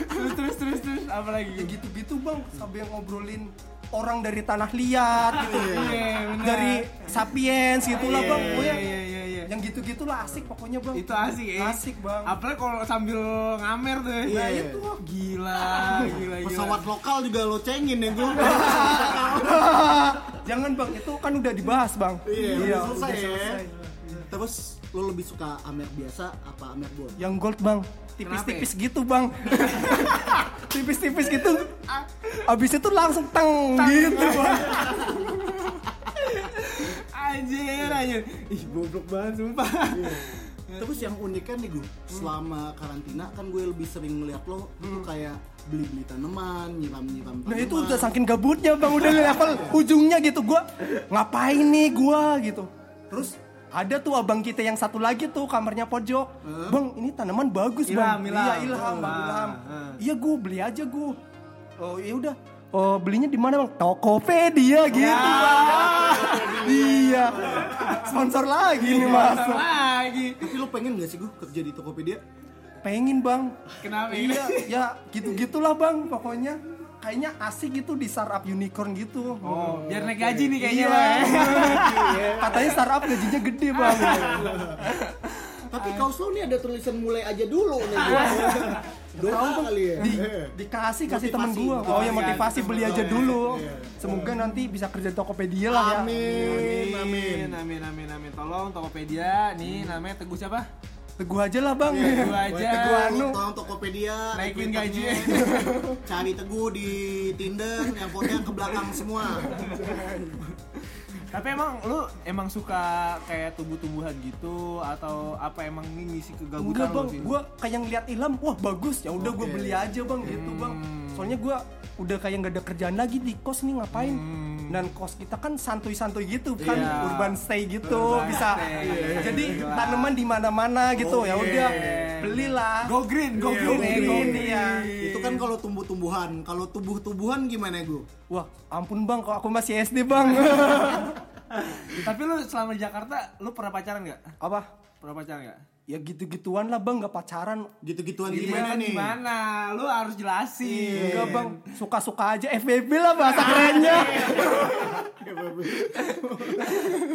Terus terus terus terus apa lagi? Ya gitu-gitu bang. Sampai ngobrolin orang dari tanah liat gitu. Iya, benar. dari sapiens gitulah bang. Iya, Pokoknya iya, iya, iya. Yang gitu-gitu lah asik pokoknya bang. Itu asik ya. Asik bang. Apalagi kalau sambil ngamer tuh. ya. Iya. Nah, itu gila, gila, gila. Pesawat lokal juga lo cengin ya gue. Jangan bang, itu kan udah dibahas bang. Iya, udah selesai udah ya. selesai. Terus lo lebih suka Amer biasa apa Amer Gold? Yang gold bang, tipis-tipis gitu bang. tipis-tipis gitu. Abis itu langsung teng gitu bang. Anjir, anjir. Ih, goblok banget sumpah. Terus yang unik kan nih gue, selama karantina kan gue lebih sering ngeliat lo itu kayak beli-beli tanaman, nyiram-nyiram tanaman. Nah itu udah saking gabutnya bang, udah level ujungnya gitu gua ngapain nih gua gitu. Terus ada tuh abang kita yang satu lagi tuh kamarnya pojok. Bang ini tanaman bagus bang. Ilham, Ilham. Iya ilham, Oh, bang, ilham. Iya gua beli aja gua. Oh ya udah. Oh belinya di mana bang? Tokopedia gitu Ya. bang. iya. Sponsor lagi nih masuk. Lagi. Tapi lo pengen gak sih gue kerja di Tokopedia? Pengen bang. Kenapa Iya, ya gitu-gitulah bang pokoknya. Kayaknya asik gitu di startup unicorn gitu. Oh, biar naik gaji nih kayaknya, Iya. Bang. Katanya startup gajinya gede bang. Tapi kaos lo nih ada tulisan mulai aja dulu nih. Doa kali ya. Di, dikasih kasih temen gua. Oh ya motivasi. motivasi beli aja dulu. Semoga nanti bisa kerja di Tokopedia lah ya. Amin, amin. amin, amin, amin. Tolong Tokopedia, nih namanya Teguh siapa? Teguh aja lah bang. Teguh aja. Teguh anu. Tolong Tokopedia Naikin gaji. Cari Teguh di Tinder yang fotonya ke belakang semua. Tapi emang lu emang suka kayak tumbuh-tumbuhan gitu atau apa emang ini ngisi kegabutan Enggak lu bang, sih? gua kayak ngeliat ilham, wah bagus ya udah gua Oke. beli aja bang gitu bang. Hmm. Soalnya gua udah kayak nggak ada kerjaan lagi di kos nih ngapain? Hmm. Dan kos kita kan santuy-santuy gitu kan, Iya. urban stay gitu Urban bisa. stay. Jadi Gila. tanaman di mana-mana gitu ya Oke. udah belilah. Go green, go Iya, green, go green. go green. Iya. Itu kan kalau tumbuh-tumbuhan. Kalau tubuh-tubuhan gimana gue? Wah, ampun bang, kok aku masih SD bang. Tapi lu selama di Jakarta lu pernah pacaran nggak? Apa? Pernah pacaran nggak? Ya gitu-gituan lah bang, nggak pacaran. Gitu-gituan Iya, gimana nih? Gimana? Lu harus jelasin. Enggak bang, suka-suka aja FBB lah bahasa kerennya.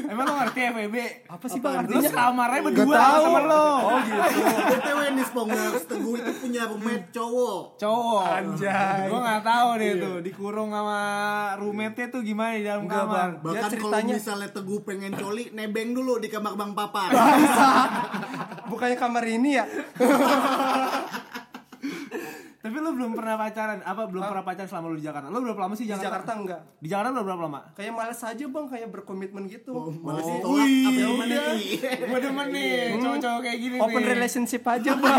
Emang lu ngerti FWB? Apa sih bang Lu artinya? selamarnya Nggak berdua sama lu. Oh gitu. BTW nih Spongers, Teguh itu punya roommate cowok. Cowok. Anjay. Gua nggak tahu deh tuh dikurung sama roommate-nya tuh gimana di dalam Enggak, kamar. Bang. Bahkan Dia kalau ceritanya- misalnya Teguh pengen coli, nebeng dulu di kamar Bang Papa. Bukannya kamar ini ya? Tapi lu belum pernah pacaran, apa belum pernah pacaran selama lu di Jakarta? Lu berapa lama sih Di di Jakarta? Jakarta enggak. Di Jakarta lu berapa lama? Kayak males aja bang, kayak berkomitmen gitu. Males Oh, ditolak wih, apa yang mana iya. nih? Gue demen nih, cowok-cowok kayak gini Open nih. relationship aja bang.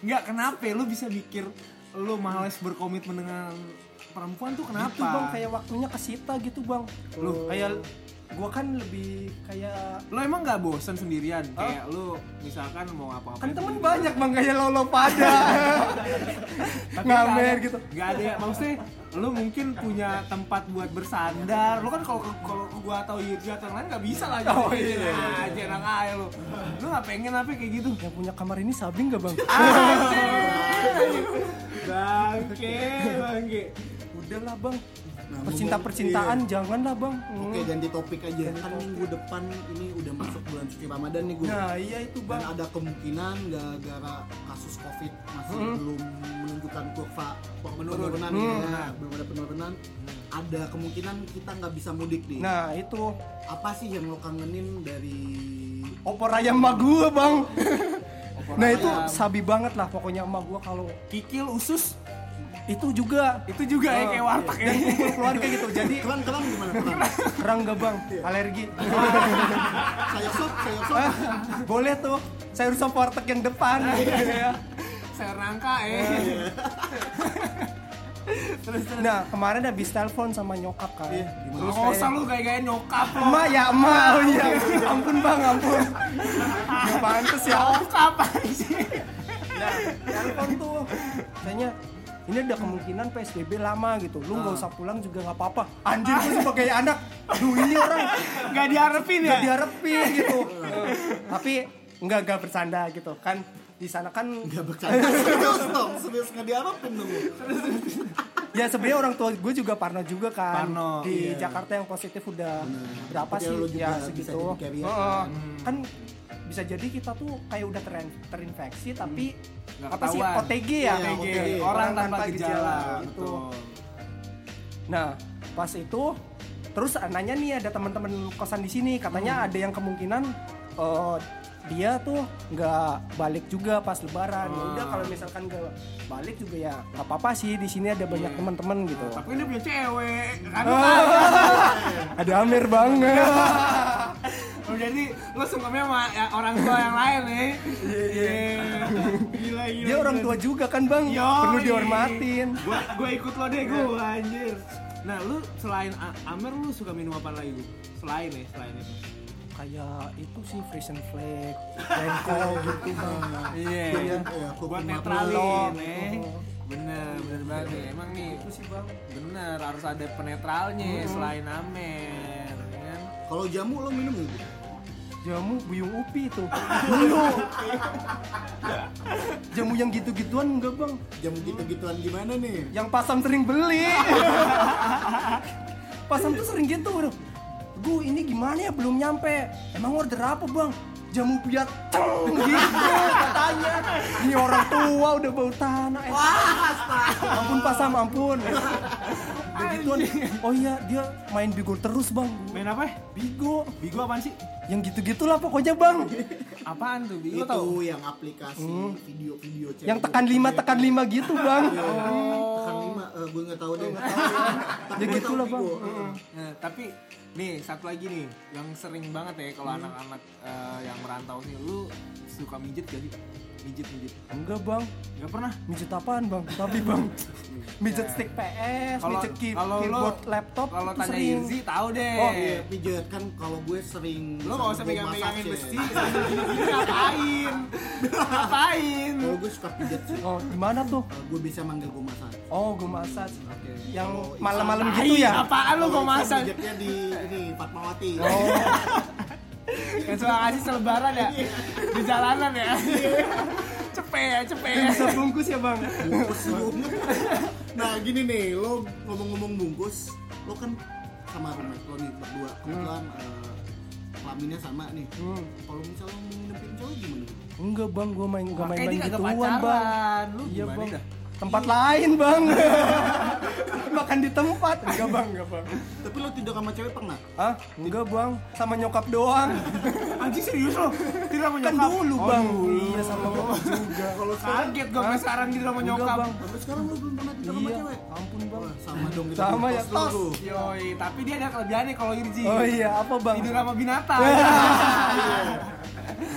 Enggak, kenapa lu bisa mikir lu males berkomitmen dengan perempuan tuh kenapa? Itu bang kayak waktunya kesita gitu bang. Lu- kayak gua kan lebih kayak Lo emang gak bosen sendirian? Kayak lu misalkan mau apa-apa kan temen banyak bang kayak lo lo pada ngamer gitu. Gak ada ya, maksudnya lu mungkin punya tempat buat bersandar. Lu kan kalau kalau gua atau Yirja atau yang lain gak bisa lah. Oh, gitu. iya. Aja enak aja lu. Lu gak pengen apa kayak gitu? Yang punya kamar ini sabi nggak bang? Bangke, bangke. Udahlah bang. Nah, Percinta percintaan jangan lah bang. Oke ganti topik aja kan minggu depan ini udah masuk bulan suci Ramadan nih gue. Nah iya itu Dan bang. ada kemungkinan gara-gara kasus covid masih belum menunjukkan kurva penurunan Hmm. ya, belum ada penurunan. Ada kemungkinan kita nggak bisa mudik nih. Nah itu Apa sih yang lo kangenin dari opor ayam emak gua bang. nah itu sabi banget lah pokoknya emak gua kalau Kikil usus itu juga itu juga ya kayak warteg ya. dan kumpul keluarga gitu. Jadi kelang kelang gimana? Kelang? kerang gak bang alergi. Sayur sop, sayur sop. Boleh tuh sayur sop warteg yang depan. Ya. Sayur nangka eh. nah kemarin habis telepon sama nyokap kan. Iya, gimana? terus Nggak kayak lu kayak gaya nyokap lo. emak ya emak. Oh iya. Ampun bang ampun. Nggak pantes ya. Nyokap sih. nah telepon tuh. Kayaknya ini ada kemungkinan PSBB lama gitu. Lu nggak usah pulang juga nggak apa-apa. Anjir gue sebagai anak. Aduh ini orang Gak diharapin ya? nggak diharapin gitu. Tapi nggak nggak bercanda gitu. Kan di sana kan Gak bercanda. Serius dong, serius. Nggak diharapin dong. ya sebenarnya orang tua gue juga Parno juga kan. Parno, di iya. Jakarta yang positif udah berapa Tapi sih? ya segitu. Heeh. Hmm. kan bisa jadi kita tuh kayak udah terin- terinfeksi tapi Nggak apa sih. OTG ya Iya, OTG, OTG. orang tanpa gejala. gitu. Betul. Nah, pas itu terus nanya nih ada teman-teman kosan di sini katanya ada yang kemungkinan eh, dia tuh nggak balik juga pas lebaran. Ya udah kalau misalkan nggak balik juga ya nggak apa-apa sih di sini ada banyak teman-teman gitu. Tapi ini punya cewek. Kan ada Amir banget. Oh, jadi lu sungkapnya sama ya, orang tua yang lain nih. Iya. Gila gila. Dia orang tua juga kan bang, Yoi. perlu dihormatin. Gua gua ikut lo deh gua anjir. Nah, lu selain A- Amer lu suka minum apa lagi? Selain ya, selain itu. Kayak itu sih Frisian Flag, Renko gitu bang. Iya. Iya, iya, Buat kopi netralin, eh. Bener, bener banget. Emang nih, Itu sih bang. bener harus ada penetralnya selain Amer, ya kan? Kalau jamu lo minum? Bu? Jamu buyung upi itu. Dulu. Jamu yang gitu-gituan enggak bang? Jamu gitu-gituan gimana nih? Yang pasam sering beli. pasam tuh sering gitu bro. Bu ini gimana ya belum nyampe. Emang order apa bang? Jamu ceng gitu katanya. Tua udah bau tanah. Eh. Ampun pasam ampun. Begituan. Oh iya dia main bigo terus bang. Main apa? Bigo. Bigo apaan sih? Yang gitu-gitulah pokoknya bang. Apaan tuh? Bigo itu tau? yang aplikasi video-video cewek. Yang tekan lima tekan lima gitu bang. tekan lima eh, gue nggak tahu deh Ya gitulah bang. Nah, tapi nih satu lagi nih yang sering banget ya kalau anak-anak eh, yang merantau nih, lu suka mijet gak sih? Mijet mijet. Enggak bang. Gak pernah. Mijet apaan bang? Tapi bang. Mijet stick PS, Kalau mijet key- kalau lo keyboard laptop kalau tanya sering. Irzi tahu deh. oh iya pijet kan kalau gue sering Lo gak usah gue pegang-pegangin massage besi, ngapain? ngapain? kalau gue suka pijet sih Oh gimana tuh? Gue bisa manggil gue massage Oh gue massage. Oke. Yang Kalau malam-malam gitu ya? Apaan kok Iksan masak? pijetnya di ini Fatmawati Oh Yang suka ngasih selebaran ya? Di jalanan ya? cepet ya, cepet ya. bisa bungkus ya bang? bungkus lu. nah gini nih lo ngomong-ngomong bungkus lo kan sama roommate lo nih berdua kebetulan eh, kelaminnya sama nih Hmm. kalau misalnya mau nginepin cowok gimana Enggak bang, gue main main-main dia kagak gituan bang. pacaran. Lu Iya gimana bang. dah? Tempat lain bang. Makan di tempat. Enggak bang, enggak bang. tapi lo tidur sama cewek pernah Hah? Enggak bang, sama nyokap doang. Anjing serius lo? Tidur tidur sama kan nyokap? dulu Oh, bang dulu. iya sama bokap juga Kalau Kaget gue sampai sekarang tidur sama Enggak, nyokap. bang Sampai sekarang lu belum pernah tidur sama iya cewek? ampun bang Wah, sama dong kita Sama di ya, tos. tuh. Yoi, tapi dia ada kelebihannya kalau Irji. oh iya apa bang Tidur sama binatang.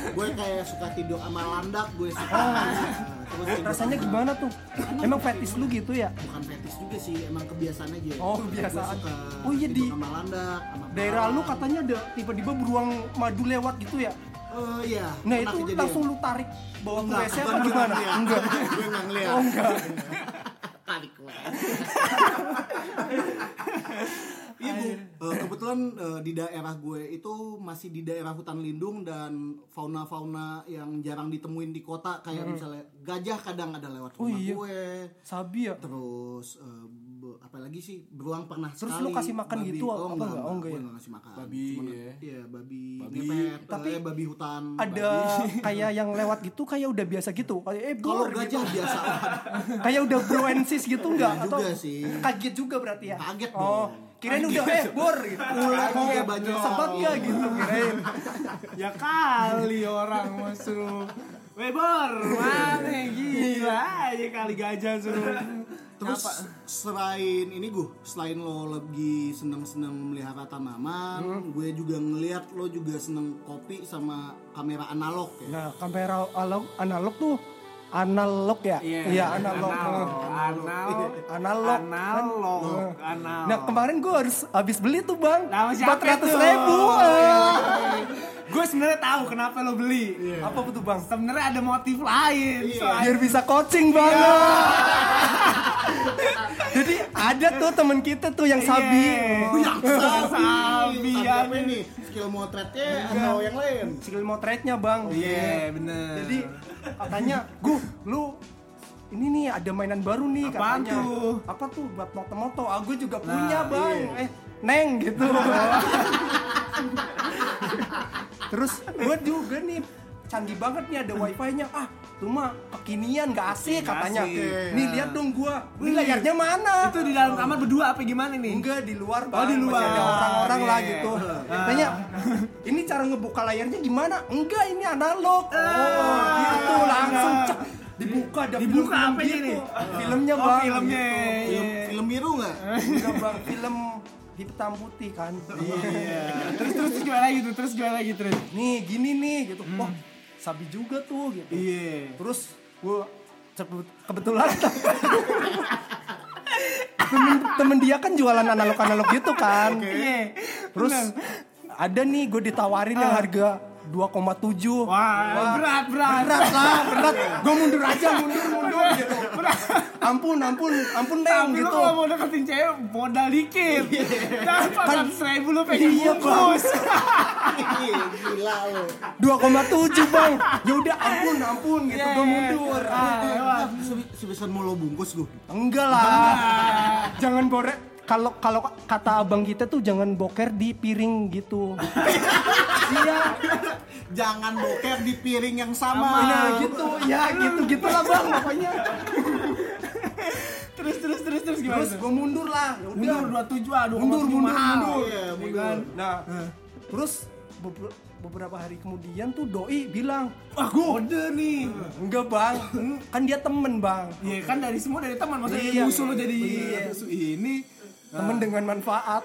gue kayak suka tidur sama landak gue suka Ah. Terus tidur rasanya sama- gimana tuh emang fetish lu gitu ya? Bukan fetis juga sih emang kebiasaan aja Oh, Gue kebiasaan. suka Oh, iya, di- sama landak sama daerah lu katanya ada tiba-tiba beruang madu lewat gitu ya? Oh iya. Nah itu kejadian. langsung lu tarik bawa ke Enggak, WC apa gimana? enggak. Gue nggak ngeliat. Oh enggak. Tarik gue Iya bu, Eh, kebetulan eh, di daerah gue itu masih di daerah hutan lindung dan fauna-fauna yang jarang ditemuin di kota kayak misalnya gajah kadang ada lewat Hmm. Oh, rumah iya. gue, sabi ya terus be- apa lagi sih beruang pernah Terus sekali lu kasih makan babi. gitu, oh, apa enggak, enggak? Oh, enggak gue ya? enggak ngasih makan Babi, Cuman, ya. iya babi, Babi. ngepet Tapi eh, babi hutan ada babi. kayak yang lewat gitu kayak udah biasa gitu kayak eh kalau gitu. gajah biasa kayak udah broensis gitu enggak Enggak atau juga sih. kaget juga berarti ya Kaget oh dong. Kirain udah eh bor gitu Ular Oh, juga banyak. sebat gak gitu kirain ya kali orang mau suruh Webor, mana gila aja kali gajah suruh Terus selain ini gue, selain lo lagi seneng-seneng melihara tanaman, Hmm. gue juga ngelihat lo juga seneng kopi sama kamera analog ya. nah kamera analog analog tuh analog ya? Iya. Analog. Analog. Analog. Analog. Analog. Analog. Nah kemarin gue harus habis beli tuh bang. Empat ratus ribu. Gue sebenarnya tahu kenapa lo beli. Apa tuh bang? Sebenarnya ada motif lain. Selain- biar bisa coaching bang. Jadi ada tuh temen kita tuh yang sabi Iya. Oh, yang sabi, ya. apa ini? Skill motretnya atau yang lain? skill motretnya bang iya bener jadi katanya gu lu ini nih ada mainan baru nih Apaan katanya tuh? apa tuh buat moto-moto aku juga punya Nah, bang iya. eh neng gitu terus gue juga nih canggih banget nih ada wifi-nya ah tuh mah kekinian gak asik katanya. asik. nih lihat dong gua. Ini layarnya mana? Itu di dalam kamar berdua apa gimana nih enggak di luar Oh, di Bang. luar. Masih ada orang-orang lah Iya. gitu. Tanya ini cara ngebuka layarnya gimana? Enggak ini analog. Oh gitu langsung cek dibuka ada Dibuka film-film apa gitu. ini? filmnya Oh, bang filmnya. gitu. Film, film biru nggak? enggak bang. Film hitam putih kan. Iya. Terus terus terus gimana lagi tuh? Terus gimana lagi? Terus. Nih gini nih gitu. Wah sabi juga tuh gitu. Iya. Terus gua cepet- kebetulan temen, temen dia kan jualan analog analog gitu kan. Iya terus ada nih gue ditawarin yang harga 2,7 wah berat berat. berat lah berat. Gue mundur aja mundur mundur gitu. Ampun ampun ampun neng Tapi lu gitu. kalau mau deketin cewek modal dikit. Dan 400 ribu lu pengen Iya, bungkus. Iya, Gila lo. 2,7 bang. Ya udah ampun ampun gitu Iya, gue iya. mundur. Ah, Se- Sebesar mau lo bungkus gue. enggak lah. Jangan borek kalau kalau kata abang kita tuh jangan boker di piring gitu iya Jangan boker di piring yang sama. Nah gitu, ya gitu gitulah bang pokoknya. Terus terus terus terus gimana Terus gue mundur lah, ya udah. Mundur 27 ah 2,7 mundur, mundur, mahal mundur. Iya, Iya mundur. kan? Nah, terus beber- beberapa hari kemudian tuh doi bilang, Wah kode nih enggak bang, kan dia temen bang, Iya kan dari semua dari teman maksudnya Iya. musuh lu jadi Iya. musuh ini temen dengan manfaat.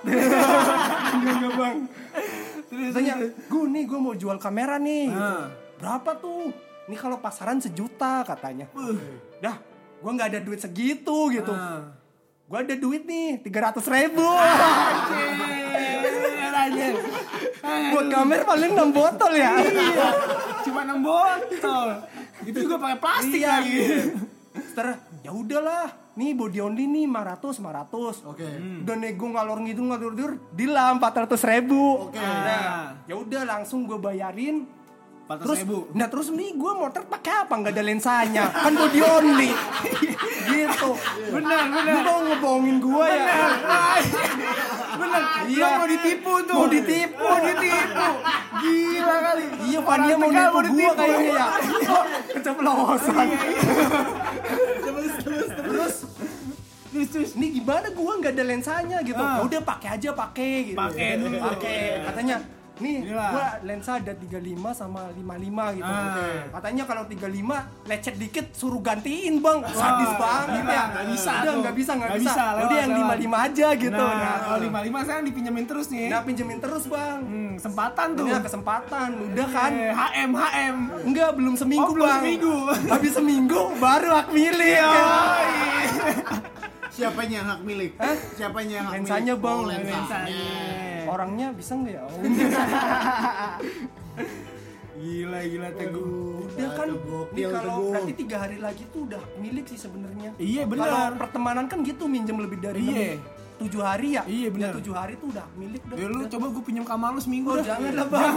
enggak bang. terus Tanya, gue nih gue mau jual kamera nih, Ah. berapa tuh? Ini kalau pasaran sejuta katanya. Dah, gue nggak ada duit segitu gitu. Ah. Gue ada duit nih, 300 ribu. Anjir, anjir. Buat kamera paling 6 botol ya. Iya, cuma 6 botol. Itu juga pakai plastik Iya. lagi. Ter, ya udahlah. Nih body only nih 500 500. Oke. Udah nego ngalor ngidul ngalor ngidul dilah 400 ribu. Oke. Nah, Ya udah langsung gue bayarin. 400 Terus, ribu. nah terus nih gue motor pakai apa? Nggak ada lensanya. Kan body only. gitu. Benar, benar. Lu mau ngebohongin gue ya? Bener, Iya. Mau ditipu tuh. Mau ditipu. Mau ditipu. Gila kali. Iya, Pak dia mau nipu gue kayaknya ya. Keceplosan. Terus terus terus Ini gimana gue nggak ada lensanya gitu. Ah. Udah pakai aja pakai gitu. Pakai. Pakai. Katanya nih Gila. gua lensa ada 35 sama 55 gitu. Ah. Katanya kalau 35 lecet dikit suruh gantiin, Bang. Sadis banget gila, ya. nggak bisa Udah nggak bisa, Nggak bisa. bisa, lewat, Udah yang lewat. 55 aja gitu. Nah, Nah, kalau lima lima sekarang dipinjemin terus nih. Nah, pinjemin terus, Bang. Hmm, kesempatan tuh. Udah kesempatan, udah kan? Eh, HM HM. Enggak, belum seminggu, Oh, belum Bang. seminggu. Habis seminggu baru hak milik. Siapanya yang hak milik? Siapanya yang hak Lensanya, milik? Bang. Oh, lensanya. Lensanya. Orangnya bisa nggak ya? Gila gila teguh. Udah kan, Aduh, ini kalau berarti tiga hari lagi tuh udah milik sih sebenarnya. Iya, benar. Kalau pertemanan kan gitu minjem lebih dari Iya. tujuh hari ya. Iya, benar. Tujuh hari tuh udah milik udah. Ya lu Udah. coba gue pinjam kamar lu seminggu Oh, dah. jangan lah bang.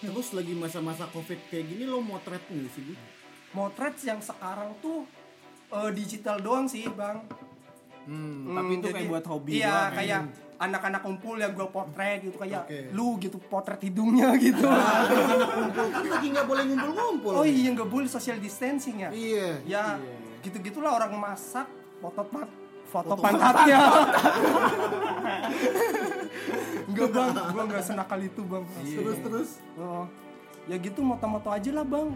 Terus lagi masa-masa covid kayak gini lo motret nih sih Bu? Motret yang sekarang tuh eh, digital doang sih bang. Hmm, tapi itu jadi- kayak buat hobi Iya doang, kayak anak-anak kumpul yang gue potret gitu kayak Oke. lu gitu potret hidungnya gitu. Ngumpul kan lagi nggak boleh ngumpul-ngumpul. oh iya nggak boleh social distancing ya. Iya. Ya gitu-gitulah orang masak foto pat foto, Foto pantatnya. Enggak bang, gua nggak senakal itu bang. Terus terus. Oh, ya gitu moto-moto aja lah bang.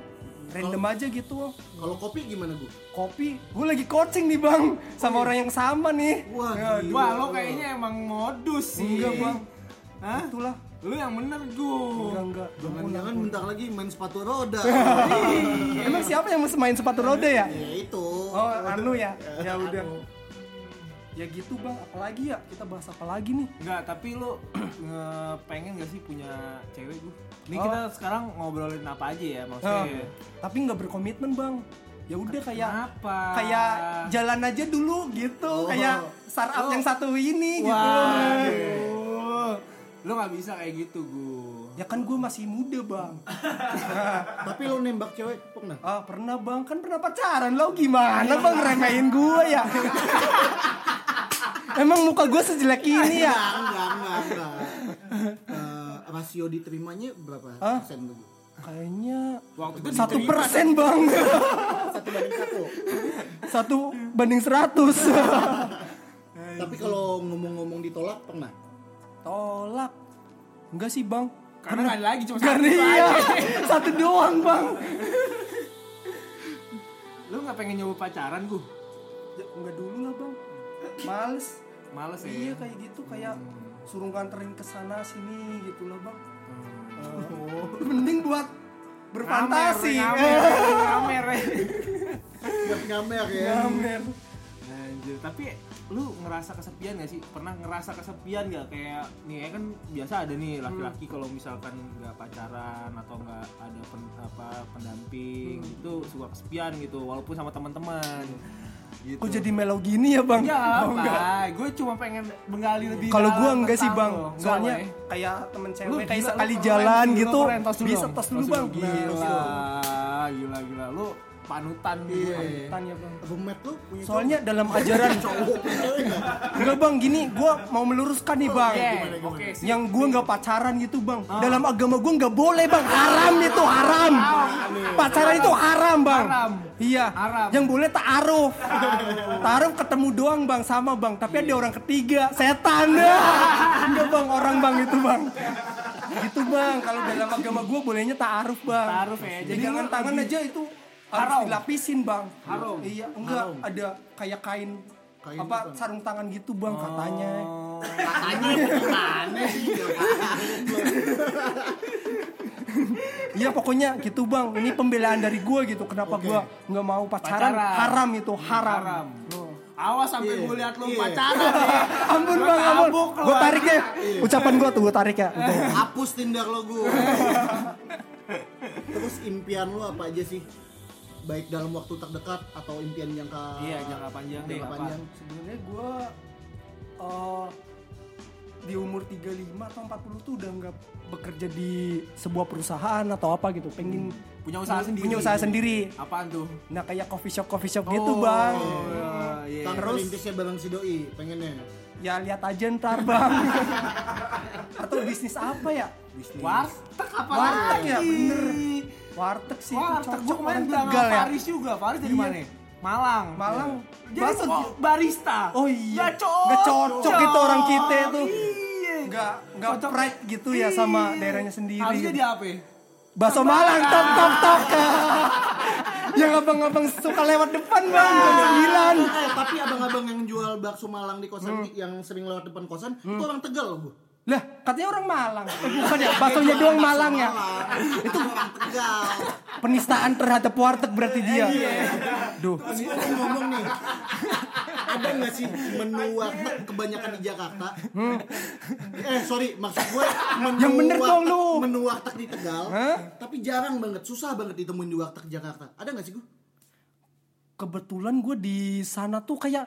Random aja gitu. Kalau kopi gimana Bu? Kopi, gue lagi coaching nih bang, sama orang yang sama nih. Wah, Ya. Wah, lo kayaknya emang modus sih. Enggak bang, Hah? itulah. Lu yang bener gue. Enggak enggak. Jangan-jangan bentar lagi main sepatu roda. Emang siapa yang main sepatu roda ya? ya itu. Oh, anu ya. Ya udah. Ya gitu bang, apalagi ya? Kita bahas apa lagi nih? Enggak, tapi nge- pengen gak sih punya cewek gue? Ini Oh. kita sekarang ngobrolin apa aja ya Oh, maksudnya. tapi nggak berkomitmen bang. Ya udah kayak Kenapa? kayak jalan aja dulu gitu, Oh. kayak startup Oh. yang satu ini gitu. Waduh. Lu gak bisa kayak gitu, gue. Ya kan gue masih muda bang. Tapi lo nembak cewek pernah? Ah pernah bang, kan pernah pacaran lo gimana bang remehin gue ya? Emang muka gue sejelek ini ya? Enggak, enggak, enggak. Rasio diterimanya berapa Hah? persen tuh? Bu? Kayaknya Waktu itu satu persen bang, Satu banding satu. satu banding seratus. Tapi kalau ngomong-ngomong ditolak pernah? Tolak, enggak sih bang? Karena ada lagi cuma Karena satu iya, aja. satu doang bang. Lu gak pengen nyoba pacaran, gue? Ya, enggak dulu lah bang, males. Males ya? Iya kayak gitu kayak suruh nganterin ke sana sini gitu loh bang. Oh. Eh, mending buat berfantasi. Ngamer, ngamer, ngamer. Buat ngamer ya. Ngamer. Anjir, tapi lu ngerasa kesepian gak sih? Pernah ngerasa kesepian gak? Kayak nih ya kan biasa ada nih laki-laki kalau misalkan nggak pacaran atau nggak ada pen- apa pendamping itu suka kesepian gitu walaupun sama teman-teman. Gitu. Kok jadi melo gini ya bang? Ya Oh? Gue cuma pengen menggali lebih Kalau gua enggak sih bang, lo. Soalnya kayak temen Lu cewek kayak gila, sekali lu jalan gila, gitu, keren, tos dulu bisa tos dulu bang. Gila, Nah, gila, gila. Lu panutan Iya. gue. Tanya bang. Roommate lo punya Soalnya dalam ajaran cowok enggak bang gini, gua mau meluruskan nih bang. Oke, gimana, gimana? sip. Yang gua nggak pacaran gitu bang. Dalam agama gua nggak boleh bang, haram itu haram. Pacaran itu haram bang. Haram. Iya. Haram. Yang boleh ta'aruf. Ta'aruf ketemu doang bang sama bang. Tapi ada orang ketiga, setan. Enggak bang, orang bang itu bang. Gitu bang. Kalau dalam agama gua bolehnya ta'aruf bang. Ta'aruf ya. Jadi Pegangan lu tangan aja itu harus Haram. dilapisin bang. Haram. Iya, enggak Haram. ada kayak kain, Kain apa apa? sarung tangan gitu bang katanya. Oh. Katanya gimana sih? Iya pokoknya gitu bang. Ini pembelaan dari gue gitu. Kenapa Oke. gua nggak mau pacaran? Pacaran. Haram itu haram. Haram. Oh. Awas sampai Iya, gue lihat lu iya. pacaran. Ampun Gua bang, ampun. Gue tarik ya. Iya. Ucapan gue tuh gue tarik ya. Hapus Tinder lo gue. Terus impian lo apa aja sih? Baik dalam waktu terdekat atau impian jangka Iya, jangka panjang deh, jangka apa? panjang. Sebenarnya gue eh, di umur 35 atau 40 tuh udah nggak bekerja di sebuah perusahaan atau apa gitu. Pengen Punya usaha sendiri. Punya usaha sendiri. Apaan tuh? Nah kayak coffee shop coffee shop gitu bang. Oh, iya, iya. Terus- perintisnya bareng si doi pengennya. Ya lihat aja ntar bang. atau bisnis apa ya? Bisnis. Warteg apa Warteg lagi? ya, bener. Warteg sih itu Warteg cocok gue kemarin bilang sama ya. Faris juga. Faris dari Iya. mana? Malang. Malang. Jadi Bakso kok barista. Oh iya. Gak cocok. Gak cocok itu orang kita tuh. Iya. nggak nggak pride gitu ya sama daerahnya sendiri Harusnya dia apa? ya? Bakso Malang tok tok tok. yang abang-abang suka lewat depan bang jam sembilan. Eh, tapi abang-abang yang jual bakso Malang di kosan yang sering lewat depan kosan itu orang Tegal loh bu Lah katanya orang Malang. Bukan ya baksonya doang Malang ya. itu Penistaan terhadap warteg berarti dia. Duh. Gue mau ngomong nih ada nggak sih menu warteg kebanyakan di Jakarta eh sorry maksud gue menu Yang bener warteg, dong lu. menu warteg di Tegal Hah? tapi jarang banget susah banget ditemuin di warteg Jakarta ada nggak sih gue kebetulan gue di sana tuh kayak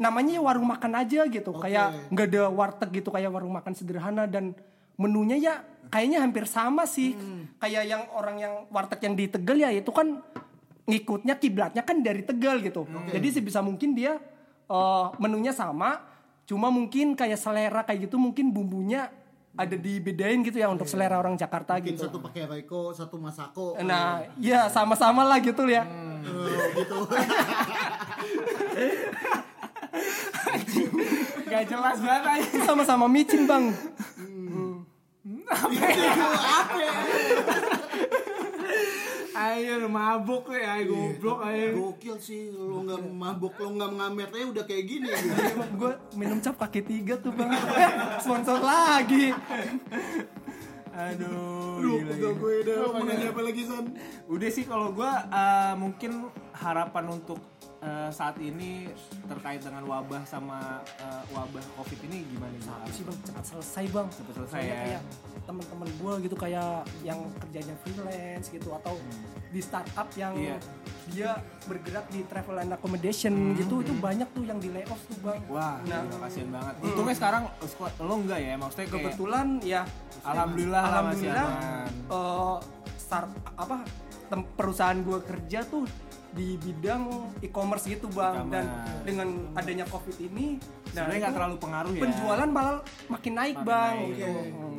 namanya ya warung makan aja gitu. Oke. kayak nggak ada warteg gitu kayak warung makan sederhana. Dan menunya ya kayaknya hampir sama sih. Kayak yang orang yang warteg yang di Tegal ya itu kan ngikutnya kiblatnya kan dari Tegal gitu. Jadi sebisa mungkin dia eh, menunya sama. Cuma mungkin kayak selera kayak gitu mungkin bumbunya ada dibedain gitu ya untuk selera orang Jakarta mungkin gitu. satu pakai Royco satu Masako. Nah ya sama-sama lah gitu ya. Eh, gitu Gak jelas banget aja. sama-sama micin bang Itu apa ya? Ayo lu mabuk ya, ayo goblok ayo. gokil sih lu nggak mabok lu nggak ngamet aja udah kayak gini gue minum cap kaki tiga tuh bang Eh, sponsor lagi Aduh, Lu gila, gue udah mau nanya apa lagi San? Udah sih kalau gua eh, mungkin harapan untuk eh, saat ini terkait dengan wabah sama eh, wabah covid ini gimana nih? Apa sih bang cepat selesai bang Cepat selesai Soalnya ya. kayak teman-teman gue gitu kayak yang kerjanya freelance gitu atau di startup yang Iya. dia bergerak di travel and accommodation gitu itu banyak tuh yang di layoff tuh bang Wah, nah nah, kasihan banget. Untungnya sekarang squad lo enggak ya, maksudnya kayak kebetulan ya Alhamdulillah alhamdulillah aman. eh, start apa tem- perusahaan gue kerja tuh di bidang e-commerce gitu bang dan E-commerce. dengan adanya covid ini nah sebenarnya nggak terlalu pengaruh ya. penjualan malah makin naik Makin bang naik. gitu Hmm.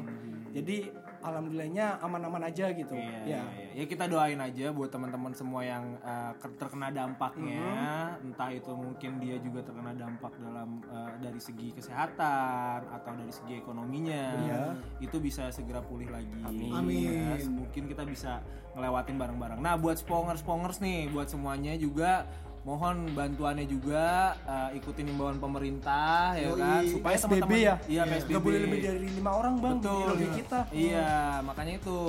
jadi alhamdulillahnya aman-aman aja gitu Iya, ya iya, iya. ya kita doain aja buat teman-teman semua yang uh, ke- terkena dampaknya, Mm-hmm. entah itu mungkin dia juga terkena dampak dalam uh, dari segi kesehatan atau dari segi ekonominya, Iya. itu bisa segera pulih lagi. Amin. Ya, mungkin kita bisa ngelewatin bareng-bareng. Nah, buat spongers-spongers nih, buat semuanya juga mohon bantuannya juga uh, ikutin imbauan pemerintah ya Yoi. kan? Supaya PSBB teman-teman ya? Iya PSBB nggak boleh lebih dari lima orang bang di Betul. lobby kita. Iya, makanya itu.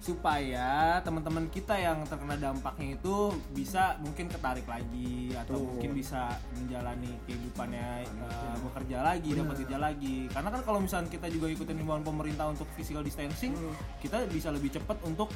Supaya teman-teman kita yang terkena dampaknya itu bisa mungkin ketarik lagi atau mungkin bisa menjalani kehidupannya eh, bekerja lagi, dapat kerja lagi. Karena kan kalau misalnya kita juga ikutin himbauan pemerintah untuk physical distancing, kita bisa lebih cepat untuk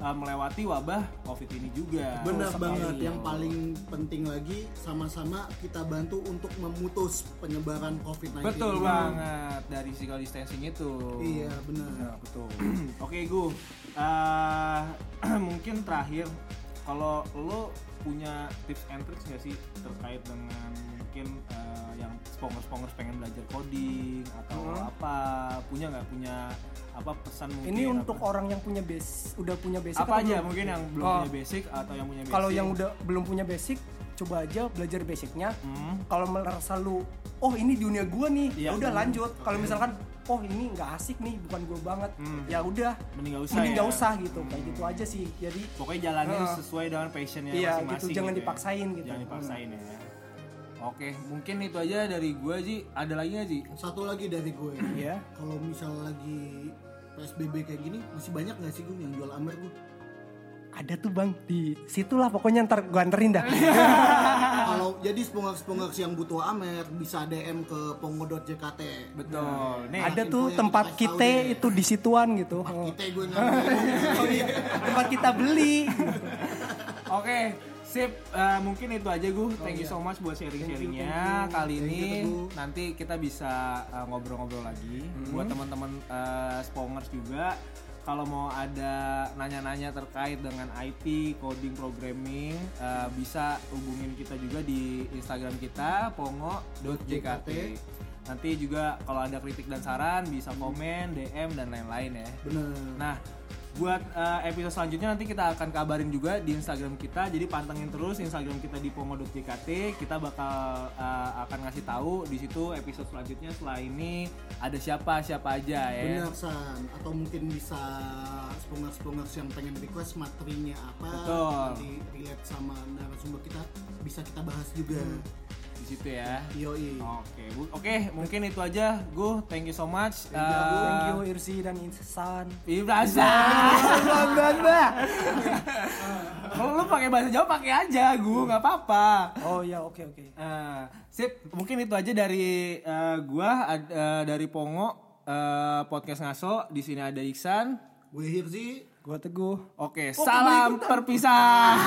eh, melewati wabah Covid ini juga. Benar banget. Yang paling penting lagi sama-sama kita bantu untuk memutus penyebaran COVID-19. Betul ini. banget dari physical distancing itu. Iya benar. betul. Oke gu, Eh, mungkin terakhir kalau lo punya tips and tricks gak sih terkait dengan mungkin eh, yang spongers-spongers pengen belajar coding atau apa punya nggak punya apa pesan mungkin ini apa? untuk orang yang punya base udah punya basic apa aja belum? mungkin yang belum Oh. punya basic atau yang punya basic kalau yang udah belum punya basic coba aja belajar basicnya Hmm. kalau merasa lu oh ini dunia gua nih ya udah lanjut kalau misalkan oh ini nggak asik nih bukan gua banget Hmm. ya udah mending nggak usah mending ya? usah gitu kayak gitu aja sih jadi pokoknya jalanin Heeh. sesuai dengan passionnya Iya, masing-masing gitu, jangan ya. dipaksain gitu. jangan dipaksain ya oke mungkin itu aja dari gua Ji. Ada lagi nggak Ji? Satu lagi dari gue. ya Kalau misal lagi PSBB kayak gini masih banyak nggak sih gue yang jual Amer gue? ada tuh bang. Di situlah pokoknya ntar gua anterin dah. Kalau jadi spongak-spongak yang butuh Amer bisa DM ke pongo.jkt. betul. Nih. ada tuh tempat kita itu di situan gitu. Oh. Kita gue Oh iya, tempat kita beli. Oke, sip. Eh, mungkin itu aja gue. Thank you so much buat sharing-sharingnya kali Thank ini. you. Nanti kita bisa eh, ngobrol-ngobrol lagi. Buat teman-teman eh, spongers juga, kalau mau ada nanya-nanya terkait dengan IT, coding, programming, eh, bisa hubungin kita juga di Instagram kita pongo.jkt. Nanti juga kalau ada kritik dan saran bisa komen, DM dan lain-lain ya. Bener. Nah, buat eh, episode selanjutnya nanti kita akan kabarin juga di Instagram kita. Jadi pantengin terus Instagram kita di pomo.jkt. Kita bakal eh, akan ngasih tahu di situ episode selanjutnya setelah ini ada siapa siapa aja ya. Benar San, atau mungkin bisa spongers-spongers yang pengen request materinya apa Betul. nanti relate sama narasumber kita bisa kita bahas juga. Di situ ya. Yoi. Oke, oke, mungkin itu aja. Gu, thank you so much. Thank you, Gu. Thank you Irsi dan Insan. Ibrasa. Kalau lu pakai bahasa Jawa pakai aja, Gu, nggak apa-apa. Oh ya oke oke. Eh, sip, mungkin itu aja dari eh, gua ad- eh, dari Pongo eh, podcast ngaso. Di sini ada Iksan. Gue Hirzi. Gua teguh. Oke, salam perpisah.